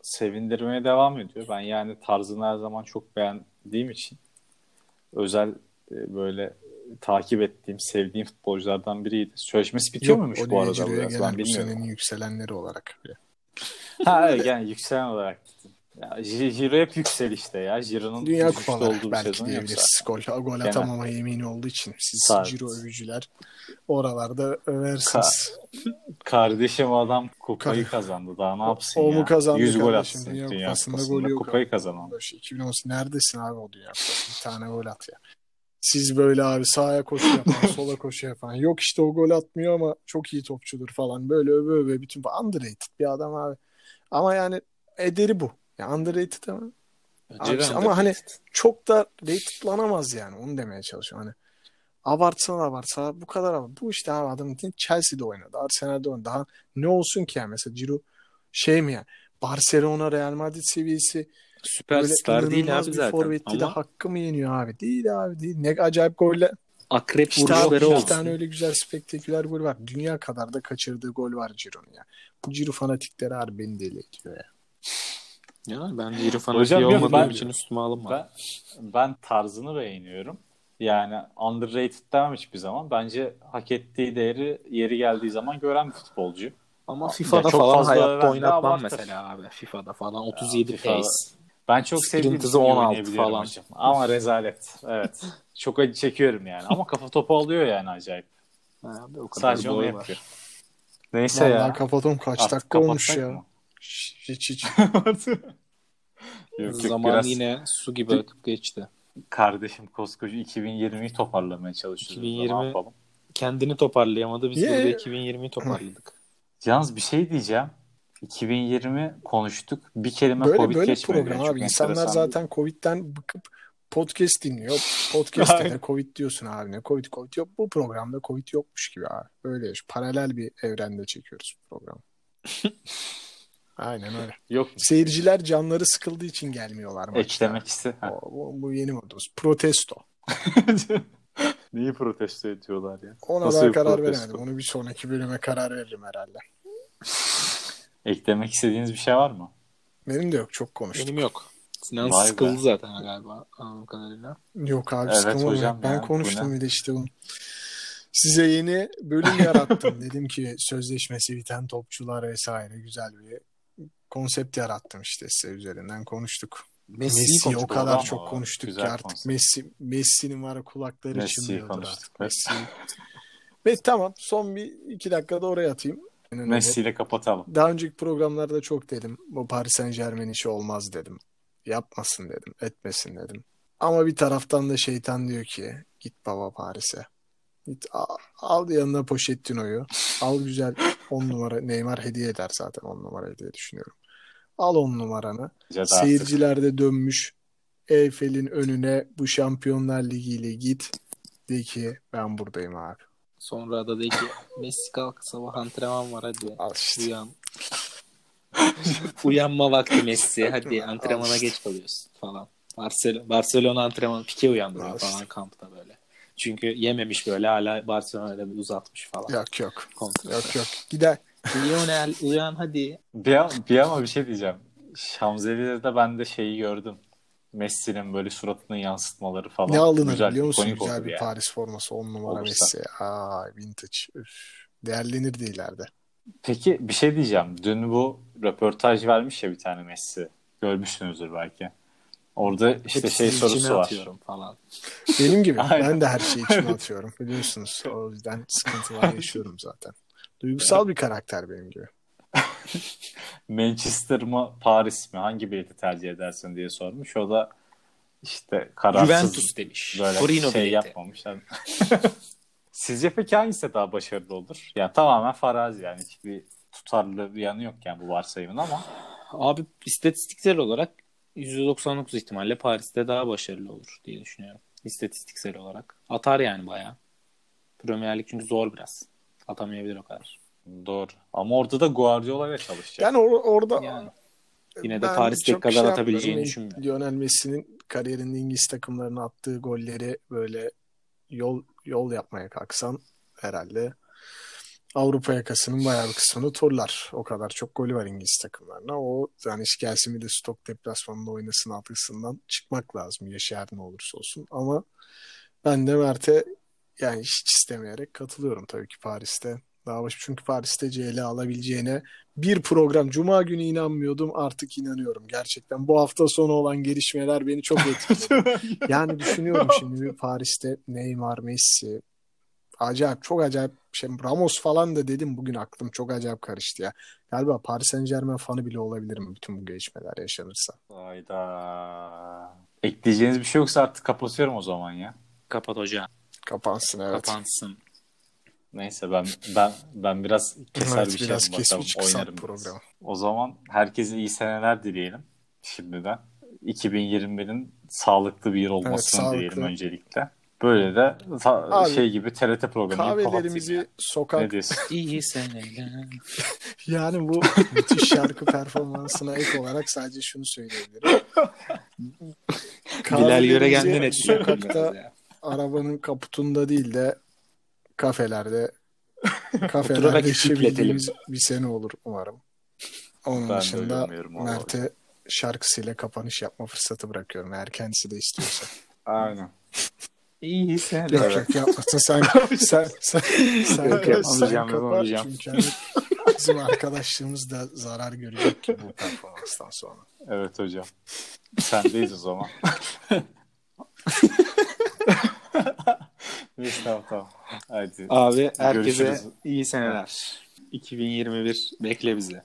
sevindirmeye devam ediyor. Ben yani tarzını her zaman çok beğendiğim için özel e, böyle takip ettiğim, sevdiğim futbolculardan biriydi. Sözleşmesi bitiyor muymuş bu arada bu gelen Ben bu bilmiyorum. senenin yükselenleri olarak. ha evet yani yükselen olarak gittim. Ya, Jiro hep yükselişte ya. Jiro'nun Dünya kupaları belki diyebiliriz. Gol, gol atamama yemini olduğu için siz Tabii. Ciro övücüler oralarda översiniz. Kardeşim adam kupayı Ka- kazandı. Daha ne yapsın o ya? mu kazandı 100 gol atsın. Dünya Dünya, Kupası'nda Kupası'nda golü yok kupayı abi. kazanan. Şey, 2018 neredesin abi o Dünya Kupası? Bir tane gol at ya. Siz böyle abi sağa koşu yapan, sola koşu yapan. Yok işte o gol atmıyor ama çok iyi topçudur falan. Böyle öve öve bütün underrated bir adam abi. Ama yani ederi bu. Ya underrated ama Abi de ama hani çok da ratedlanamaz yani. Onu demeye çalışıyorum. Hani abartsan abartsa bu kadar ama bu işte abi adam Chelsea'de oynadı. Arsenal'de oynadı. Daha ne olsun ki yani mesela Ciro şey mi yani Barcelona, Real Madrid seviyesi Süperstar değil abi bir zaten. forvetti de Ama hakkı mı yeniyor abi? Değil abi değil. Ne acayip goller. akrep İşte vuruşları olsun. tane öyle güzel spektaküler gol var. Dünya kadar da kaçırdığı gol var Ciro'nun ya. Bu Ciro fanatikleri abi beni deli ediyor ya. Ya ben Hocam fanatiği olmadığım ben- için üstüme alınma. Ben, ben tarzını beğeniyorum. Yani underrated demem hiçbir zaman. Bence hak ettiği değeri yeri geldiği zaman gören bir futbolcu. Ama Ya FIFA'da çok falan hayatta oynatmam abartır. mesela abi. FIFA'da falan 37 FIFA'da pace. Ben çok sevdiğim için hızı iyi 16 oynayabiliyorum falan. hocam. Ama rezalet. Evet. Çok acı çekiyorum yani. Ama kafa topu alıyor yani acayip. Abi, o kadar Sadece onu yapıyor. Neyse Vallahi ya. kapatalım kaç Artık dakika olmuş ya. mı? Hiç hiç. yok, yok, Zaman biraz yine su gibi akıp geçti. kardeşim koskoca 2020'yi toparlamaya çalışıyoruz. 2020 Ne yapalım? Kendini toparlayamadı. Biz Yeah. burada 2020'yi toparladık. Yalnız bir şey diyeceğim. 2020 konuştuk. Bir kelime Böyle Covid böyle geçmedi. program abi. İnsanlar zaten Covid'den bıkıp podcast dinliyor. Podcast'te de Covid diyorsun abi. Ne Covid Covid yok. Bu programda Covid yokmuş gibi abi. Böyle paralel bir evrende çekiyoruz bu programı. Aynen öyle. Yok Seyirciler canları sıkıldığı için gelmiyorlar eklemek. O, bu, bu yeni modumuz. Protesto. Neyi protesto ediyorlar ya? Ona Nasıl daha bir karar protesto? veremedim. Onu bir sonraki bölüme karar veririm herhalde. Eklemek istediğiniz bir şey var mı? Benim de yok. Çok konuştuk. Benim yok. Sinan Vay be. sıkıldı zaten galiba anladığım kadarıyla. Yok abi Evet sıkılmam hocam. Ben ya, konuştum bir de işte bunu. Size yeni bölüm yarattım. Dedim ki sözleşmesi biten topçular vesaire güzel bir konsept yarattım işte size üzerinden konuştuk. Messi'yi Messi o konuştuk. kadar ama çok o konuştuk güzel ki artık konsept. Messi Messi'nin var kulakları Messi'yi çınlıyordur konuştuk, artık. Messi. Ve tamam son bir iki dakikada oraya atayım. Messi ile kapatalım. Daha önceki programlarda çok dedim. Bu Paris Saint Germain işi olmaz dedim. Yapmasın dedim. Etmesin dedim. Ama bir taraftan da şeytan diyor ki git baba Paris'e. Git al, al yanına Pochettino'yu. Al güzel 10 numara Neymar hediye eder zaten 10 numara diye düşünüyorum. Al 10 numaranı. Bence de artık Seyirciler de dönmüş. Eyfel'in önüne bu Şampiyonlar Ligi ile git. De ki ben buradayım abi. Sonra da dedi ki Messi kalk sabah antrenman var hadi. Al işte. Uyan. Uyanma vakti Messi. Hadi Al antrenmana işte. geç kalıyorsun falan. Barcelona, Barcelona antrenmanı Pique uyandırıyor Al falan işte. kampta böyle. Çünkü yememiş böyle hala Barcelona'da bir uzatmış falan. Yok yok. Kontrol. Yok yok. Gider. Lionel uyan hadi. Bir, bir ama bir şey diyeceğim. Şamzelize'de ben de şeyi gördüm. Messi'nin böyle suratını yansıtmaları falan. Ne alınır Güzel, biliyor musun? Güzel bir yani. Paris forması 10 numara Olursa. Messi. Aa vintage. Üf. Değerlenir de ileride. Peki bir şey diyeceğim. Dün bu röportaj vermiş ya bir tane Messi. Görmüşsünüzdür belki. Orada işte Hepsini şey sorusu var. atıyorum falan. Benim gibi. Ben de her şeyi içime atıyorum. Biliyorsunuz. O yüzden sıkıntılar yaşıyorum zaten. Duygusal bir karakter benim gibi. Manchester mı Paris mi hangi bileti tercih edersin diye sormuş. O da işte kararsız Juventus demiş. böyle Torino şey bileti. yapmamış. Sizce peki hangisi daha başarılı olur? Yani tamamen farazi yani hiçbir tutarlı bir yanı yok yani bu varsayımın ama Abi istatistiksel olarak %99 ihtimalle Paris'te daha başarılı olur diye düşünüyorum. İstatistiksel olarak. Atar yani bayağı. Premier Lig çünkü zor biraz. Atamayabilir o kadar. doğru. Ama orada da Guardiola ile çalışacak. Yani or- orada Yani. Yine de Paris'teki kadar şey atabileceğini düşünmüyorum. Lionel Messi'nin kariyerinde İngiliz takımlarına attığı golleri böyle yol yol yapmaya kalksan herhalde Avrupa yakasının bayağı bir kısmını turlar. O kadar çok golü var İngiliz takımlarına. O yani gelsin bir de stok deplasmanında oynasın algısından çıkmak lazım. Yaşı her ne olursa olsun. Ama ben de Mert'e yani hiç istemeyerek katılıyorum tabii ki Paris'te Daha başı çünkü Paris'te CL alabileceğine bir program Cuma günü inanmıyordum artık inanıyorum gerçekten. Bu hafta sonu olan gelişmeler beni çok etkiledi. yani düşünüyorum şimdi Paris'te Neymar, Messi acayip çok acayip şey Ramos falan da dedim bugün aklım çok acayip karıştı ya. Galiba Paris Saint-Germain fanı bile olabilirim bütün bu gelişmeler yaşanırsa. Hayda. Ekleyeceğiniz bir şey yoksa artık kapatıyorum o zaman ya. Kapat hoca. Kapansın evet. Kapansın. Neyse ben ben ben biraz keser Evet, bir şey biraz bakalım kesmiş kısa oynarım. biraz. programı. O zaman herkese iyi seneler dileyelim şimdiden. 2021'in sağlıklı bir yıl olmasını sağlıklı. dileyelim öncelikle. Böyle de ta- Abi, şey gibi TRT programı gibi Kahvelerimizi. Ne sokak diyorsun? İyi seneler. yani bu müthiş şarkı performansına ek olarak sadece şunu söyleyebilirim. Bilal Kahvelerimizi etkilendim Sokakta arabanın kaputunda değil de kafelerde kafelerde içebildiğimiz bir sene olur umarım. Onun Ben dışında. Mert'e şarkısıyla kapanış yapma fırsatı bırakıyorum eğer kendisi de istiyorsa. Aynen. İyi seneler. Yok yok yapmasın sen sen sen sen, Yok, sen yapamayacağım, yapamayacağım. çünkü hani bizim arkadaşlığımız da zarar görecek ki bu performanstan sonra. Evet hocam. Sendeyiz o zaman. Neyse tamam tamam. Hadi. Abi herkese Görüşürüz. iyi seneler. 2021 bekle bizi.